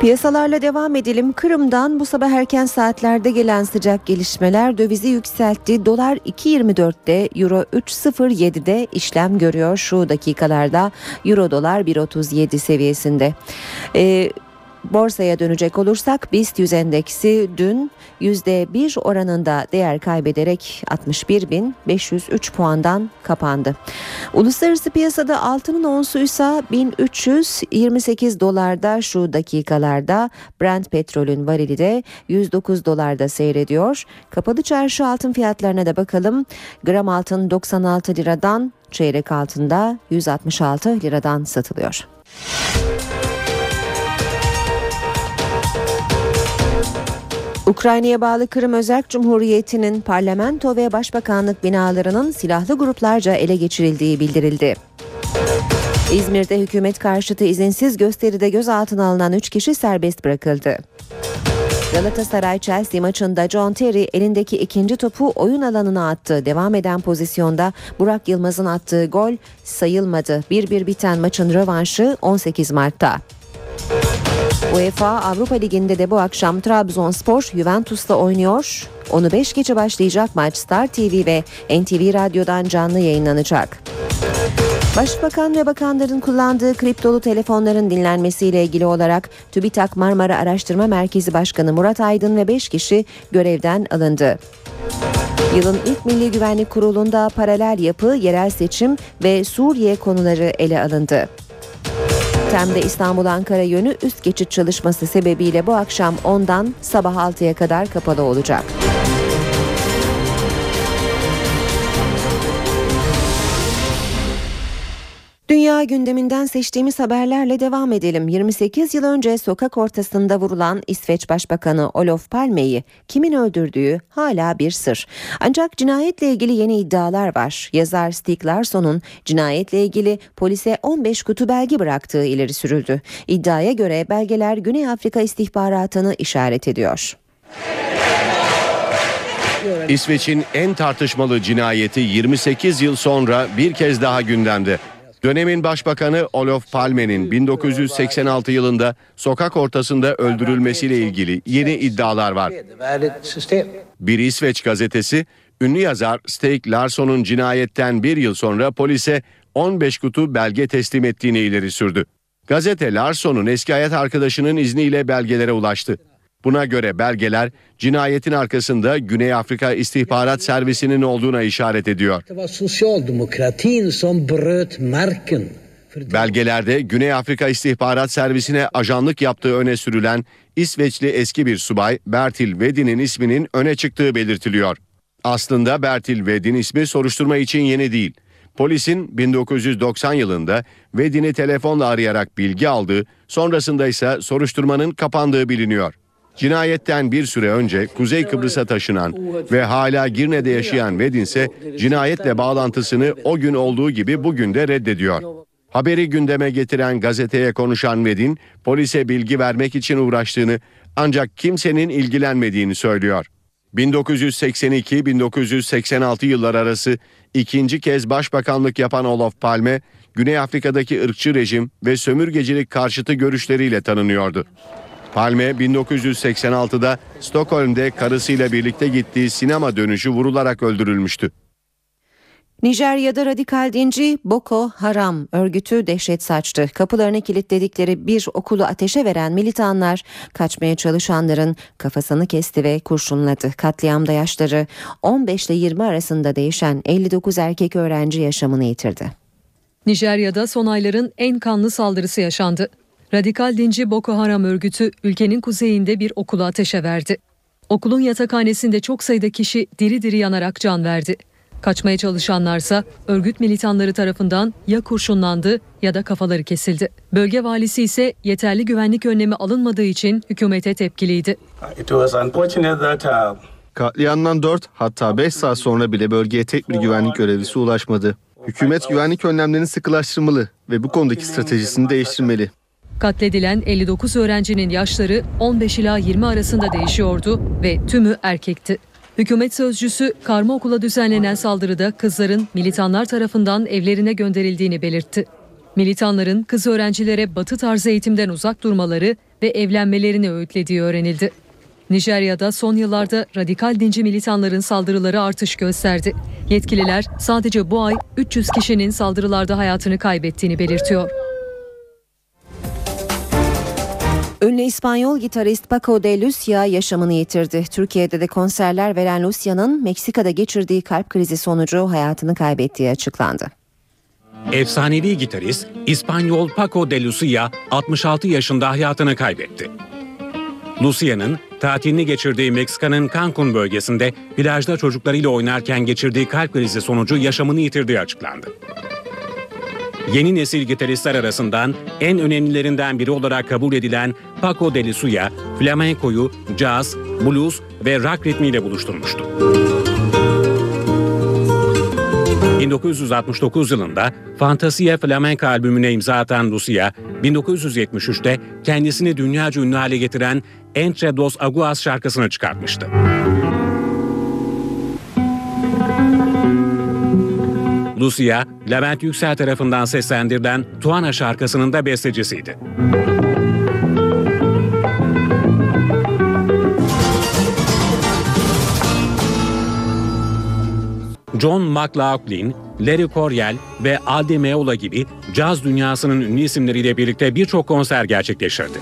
Speaker 2: Piyasalarla devam edelim. Kırım'dan bu sabah erken saatlerde gelen sıcak gelişmeler dövizi yükseltti. Dolar 2.24'te, Euro 3.07'de işlem görüyor şu dakikalarda. Euro dolar 1.37 seviyesinde. Ee, Borsaya dönecek olursak BIST 100 endeksi dün %1 oranında değer kaybederek 61.503 puandan kapandı. Uluslararası piyasada altının onsu ise 1328 dolarda şu dakikalarda Brent petrolün varili de 109 dolarda seyrediyor. Kapalı çarşı altın fiyatlarına da bakalım. Gram altın 96 liradan çeyrek altında 166 liradan satılıyor. Ukrayna'ya bağlı Kırım Özerk Cumhuriyeti'nin parlamento ve başbakanlık binalarının silahlı gruplarca ele geçirildiği bildirildi. İzmir'de hükümet karşıtı izinsiz gösteride gözaltına alınan 3 kişi serbest bırakıldı. Galatasaray Chelsea maçında John Terry elindeki ikinci topu oyun alanına attı. Devam eden pozisyonda Burak Yılmaz'ın attığı gol sayılmadı. 1-1 biten maçın rövanşı 18 Mart'ta. UEFA Avrupa Ligi'nde de bu akşam Trabzonspor Juventus'ta oynuyor. Onu 5 gece başlayacak maç Star TV ve NTV Radyo'dan canlı yayınlanacak. Başbakan ve bakanların kullandığı kriptolu telefonların dinlenmesiyle ilgili olarak TÜBİTAK Marmara Araştırma Merkezi Başkanı Murat Aydın ve 5 kişi görevden alındı. Yılın ilk Milli Güvenlik Kurulu'nda paralel yapı, yerel seçim ve Suriye konuları ele alındı. Tem'de İstanbul-Ankara yönü üst geçit çalışması sebebiyle bu akşam 10'dan sabah 6'ya kadar kapalı olacak. Dünya gündeminden seçtiğimiz haberlerle devam edelim. 28 yıl önce sokak ortasında vurulan İsveç Başbakanı Olof Palme'yi kimin öldürdüğü hala bir sır. Ancak cinayetle ilgili yeni iddialar var. Yazar Stig Larsson'un cinayetle ilgili polise 15 kutu belge bıraktığı ileri sürüldü. İddiaya göre belgeler Güney Afrika istihbaratını işaret ediyor.
Speaker 7: İsveç'in en tartışmalı cinayeti 28 yıl sonra bir kez daha gündemde. Dönemin başbakanı Olof Palme'nin 1986 yılında sokak ortasında öldürülmesiyle ilgili yeni iddialar var. Bir İsveç gazetesi, ünlü yazar Stig Larsson'un cinayetten bir yıl sonra polise 15 kutu belge teslim ettiğini ileri sürdü. Gazete Larsson'un eski hayat arkadaşının izniyle belgelere ulaştı. Buna göre belgeler cinayetin arkasında Güney Afrika İstihbarat Servisi'nin olduğuna işaret ediyor. Belgelerde Güney Afrika İstihbarat Servisi'ne ajanlık yaptığı öne sürülen İsveçli eski bir subay Bertil Vedin'in isminin öne çıktığı belirtiliyor. Aslında Bertil Vedin ismi soruşturma için yeni değil. Polisin 1990 yılında Vedin'i telefonla arayarak bilgi aldığı, sonrasında ise soruşturmanın kapandığı biliniyor. Cinayetten bir süre önce Kuzey Kıbrıs'a taşınan ve hala Girne'de yaşayan Vedin ise cinayetle bağlantısını o gün olduğu gibi bugün de reddediyor. Haberi gündeme getiren gazeteye konuşan Vedin, polise bilgi vermek için uğraştığını ancak kimsenin ilgilenmediğini söylüyor. 1982-1986 yıllar arası ikinci kez başbakanlık yapan Olof Palme, Güney Afrika'daki ırkçı rejim ve sömürgecilik karşıtı görüşleriyle tanınıyordu. Palme 1986'da Stockholm'de karısıyla birlikte gittiği sinema dönüşü vurularak öldürülmüştü.
Speaker 2: Nijerya'da radikal dinci Boko Haram örgütü dehşet saçtı. Kapılarını kilitledikleri bir okulu ateşe veren militanlar kaçmaya çalışanların kafasını kesti ve kurşunladı. Katliamda yaşları 15 ile 20 arasında değişen 59 erkek öğrenci yaşamını yitirdi.
Speaker 23: Nijerya'da son ayların en kanlı saldırısı yaşandı. Radikal dinci Boko Haram örgütü ülkenin kuzeyinde bir okulu ateşe verdi. Okulun yatakhanesinde çok sayıda kişi diri diri yanarak can verdi. Kaçmaya çalışanlarsa örgüt militanları tarafından ya kurşunlandı ya da kafaları kesildi. Bölge valisi ise yeterli güvenlik önlemi alınmadığı için hükümete tepkiliydi.
Speaker 24: Katliamdan 4 hatta 5 saat sonra bile bölgeye tek bir güvenlik görevlisi ulaşmadı. Hükümet güvenlik önlemlerini sıkılaştırmalı ve bu konudaki stratejisini değiştirmeli.
Speaker 23: Katledilen 59 öğrencinin yaşları 15 ila 20 arasında değişiyordu ve tümü erkekti. Hükümet sözcüsü karma okula düzenlenen saldırıda kızların militanlar tarafından evlerine gönderildiğini belirtti. Militanların kız öğrencilere batı tarzı eğitimden uzak durmaları ve evlenmelerini öğütlediği öğrenildi. Nijerya'da son yıllarda radikal dinci militanların saldırıları artış gösterdi. Yetkililer sadece bu ay 300 kişinin saldırılarda hayatını kaybettiğini belirtiyor.
Speaker 2: Ünlü İspanyol gitarist Paco de Lucia yaşamını yitirdi. Türkiye'de de konserler veren Lucia'nın Meksika'da geçirdiği kalp krizi sonucu hayatını kaybettiği açıklandı.
Speaker 9: Efsanevi gitarist İspanyol Paco de Lucia 66 yaşında hayatını kaybetti. Lucia'nın tatilini geçirdiği Meksika'nın Cancun bölgesinde plajda çocuklarıyla oynarken geçirdiği kalp krizi sonucu yaşamını yitirdiği açıklandı. Yeni nesil gitaristler arasından en önemlilerinden biri olarak kabul edilen Paco de Lucia, flamenkoyu caz, blues ve rock ritmiyle buluşturmuştu. 1969 yılında Fantasia Flamenca albümüne imza atan Lucia, 1973'te kendisini dünyaca ünlü hale getiren Entre Dos Aguas şarkısını çıkartmıştı. Lucia, Levent Yüksel tarafından seslendirilen Tuana şarkısının da bestecisiydi. John McLaughlin, Larry Coryell ve Aldi Meola gibi caz dünyasının ünlü isimleriyle birlikte birçok konser gerçekleştirdi.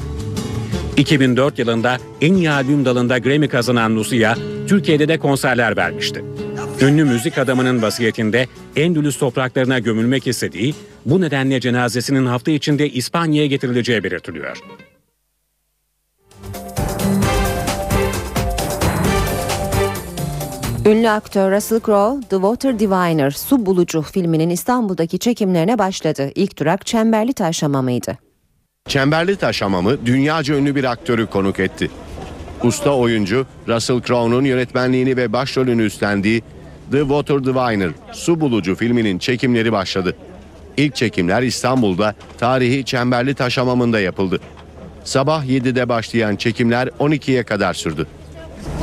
Speaker 9: 2004 yılında en iyi albüm dalında Grammy kazanan Lucia, Türkiye'de de konserler vermişti. Ünlü müzik adamının vasiyetinde Endülüs topraklarına gömülmek istediği, bu nedenle cenazesinin hafta içinde İspanya'ya getirileceği belirtiliyor.
Speaker 2: Ünlü aktör Russell Crowe, The Water Diviner, Su Bulucu filminin İstanbul'daki çekimlerine başladı. İlk durak Çemberli Taş Hamamı'ydı.
Speaker 7: Çemberli Taş Hamamı dünyaca ünlü bir aktörü konuk etti. Usta oyuncu Russell Crowe'nun yönetmenliğini ve başrolünü üstlendiği The Water Diviner, Su Bulucu filminin çekimleri başladı. İlk çekimler İstanbul'da tarihi Çemberli Taş Hamamı'nda yapıldı. Sabah 7'de başlayan çekimler 12'ye kadar sürdü.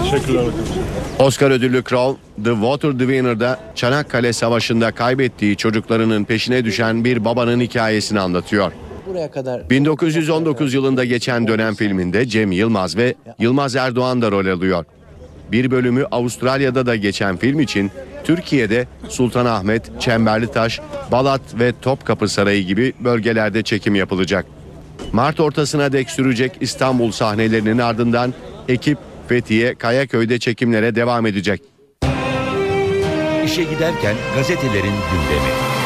Speaker 25: Teşekkürler
Speaker 7: Oscar ödüllü Crowe, The Water Diviner'da Çanakkale Savaşı'nda kaybettiği çocuklarının peşine düşen bir babanın hikayesini anlatıyor.
Speaker 26: Buraya kadar
Speaker 7: 1919 yılında geçen dönem filminde Cem Yılmaz ve Yılmaz Erdoğan da rol alıyor. Bir bölümü Avustralya'da da geçen film için Türkiye'de Sultanahmet, Çemberlitaş, Balat ve Topkapı Sarayı gibi bölgelerde çekim yapılacak. Mart ortasına dek sürecek İstanbul sahnelerinin ardından ekip Fethiye, Kayaköy'de çekimlere devam edecek.
Speaker 27: İşe giderken gazetelerin gündemi.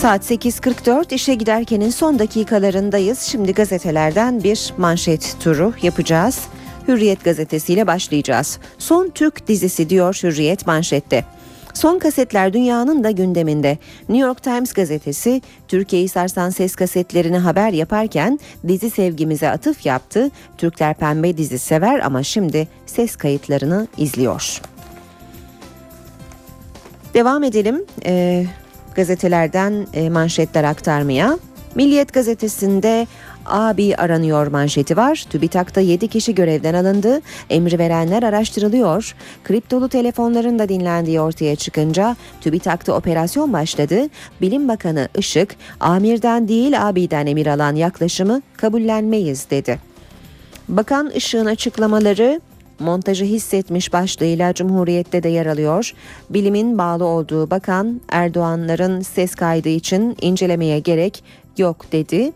Speaker 2: Saat 8.44 işe giderkenin son dakikalarındayız. Şimdi gazetelerden bir manşet turu yapacağız. Hürriyet gazetesiyle başlayacağız. Son Türk dizisi diyor Hürriyet manşette. Son kasetler dünyanın da gündeminde. New York Times gazetesi Türkiye'yi sarsan ses kasetlerini haber yaparken dizi sevgimize atıf yaptı. Türkler pembe dizi sever ama şimdi ses kayıtlarını izliyor. Devam edelim ee, gazetelerden e, manşetler aktarmaya. Milliyet gazetesinde abi aranıyor manşeti var. TÜBİTAK'ta 7 kişi görevden alındı. Emri verenler araştırılıyor. Kriptolu telefonların da dinlendiği ortaya çıkınca TÜBİTAK'ta operasyon başladı. Bilim Bakanı Işık, amirden değil abiden emir alan yaklaşımı kabullenmeyiz dedi. Bakan Işık'ın açıklamaları montajı hissetmiş başlığıyla Cumhuriyet'te de yer alıyor. Bilimin bağlı olduğu bakan Erdoğanların ses kaydı için incelemeye gerek yok dedi.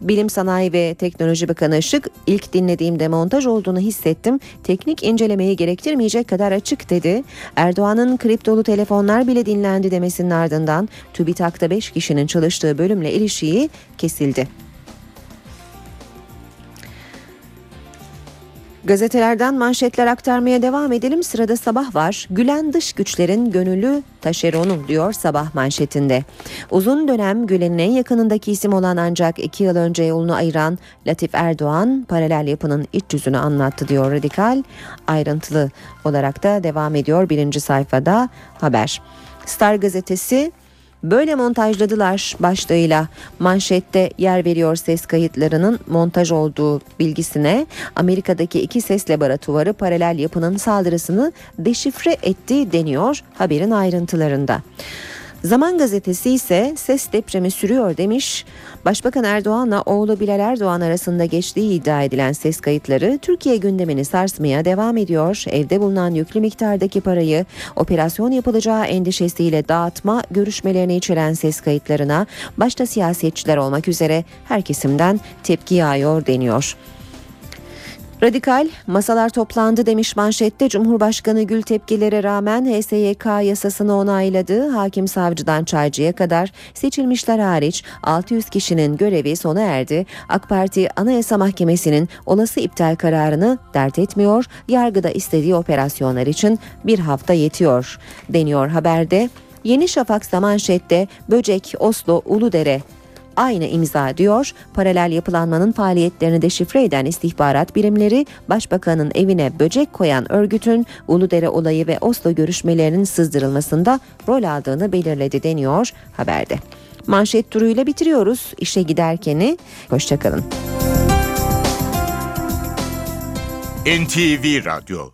Speaker 2: Bilim Sanayi ve Teknoloji Bakanı Işık ilk dinlediğimde montaj olduğunu hissettim. Teknik incelemeyi gerektirmeyecek kadar açık dedi. Erdoğan'ın kriptolu telefonlar bile dinlendi demesinin ardından TÜBİTAK'ta 5 kişinin çalıştığı bölümle ilişiği kesildi. Gazetelerden manşetler aktarmaya devam edelim. Sırada sabah var. Gülen dış güçlerin gönüllü taşeronu diyor sabah manşetinde. Uzun dönem Gülen'in en yakınındaki isim olan ancak iki yıl önce yolunu ayıran Latif Erdoğan paralel yapının iç yüzünü anlattı diyor Radikal. Ayrıntılı olarak da devam ediyor birinci sayfada haber. Star gazetesi Böyle montajladılar başlığıyla manşette yer veriyor ses kayıtlarının montaj olduğu bilgisine Amerika'daki iki ses laboratuvarı paralel yapının saldırısını deşifre etti deniyor haberin ayrıntılarında. Zaman gazetesi ise ses depremi sürüyor demiş. Başbakan Erdoğan'la oğlu Bilal Erdoğan arasında geçtiği iddia edilen ses kayıtları Türkiye gündemini sarsmaya devam ediyor. Evde bulunan yüklü miktardaki parayı operasyon yapılacağı endişesiyle dağıtma görüşmelerini içeren ses kayıtlarına başta siyasetçiler olmak üzere her kesimden tepki yağıyor deniyor. Radikal masalar toplandı demiş manşette Cumhurbaşkanı Gül tepkilere rağmen HSYK yasasını onayladı. Hakim savcıdan çaycıya kadar seçilmişler hariç 600 kişinin görevi sona erdi. AK Parti Anayasa Mahkemesi'nin olası iptal kararını dert etmiyor. Yargıda istediği operasyonlar için bir hafta yetiyor deniyor haberde. Yeni Şafak'ta manşette Böcek, Oslo, Uludere aynı imza diyor. Paralel yapılanmanın faaliyetlerini deşifre eden istihbarat birimleri Başbakanın evine böcek koyan örgütün Uludere olayı ve Oslo görüşmelerinin sızdırılmasında rol aldığını belirledi deniyor haberde. Manşet turuyla bitiriyoruz. İşe giderkeni. Hoşçakalın.
Speaker 1: NTV Radyo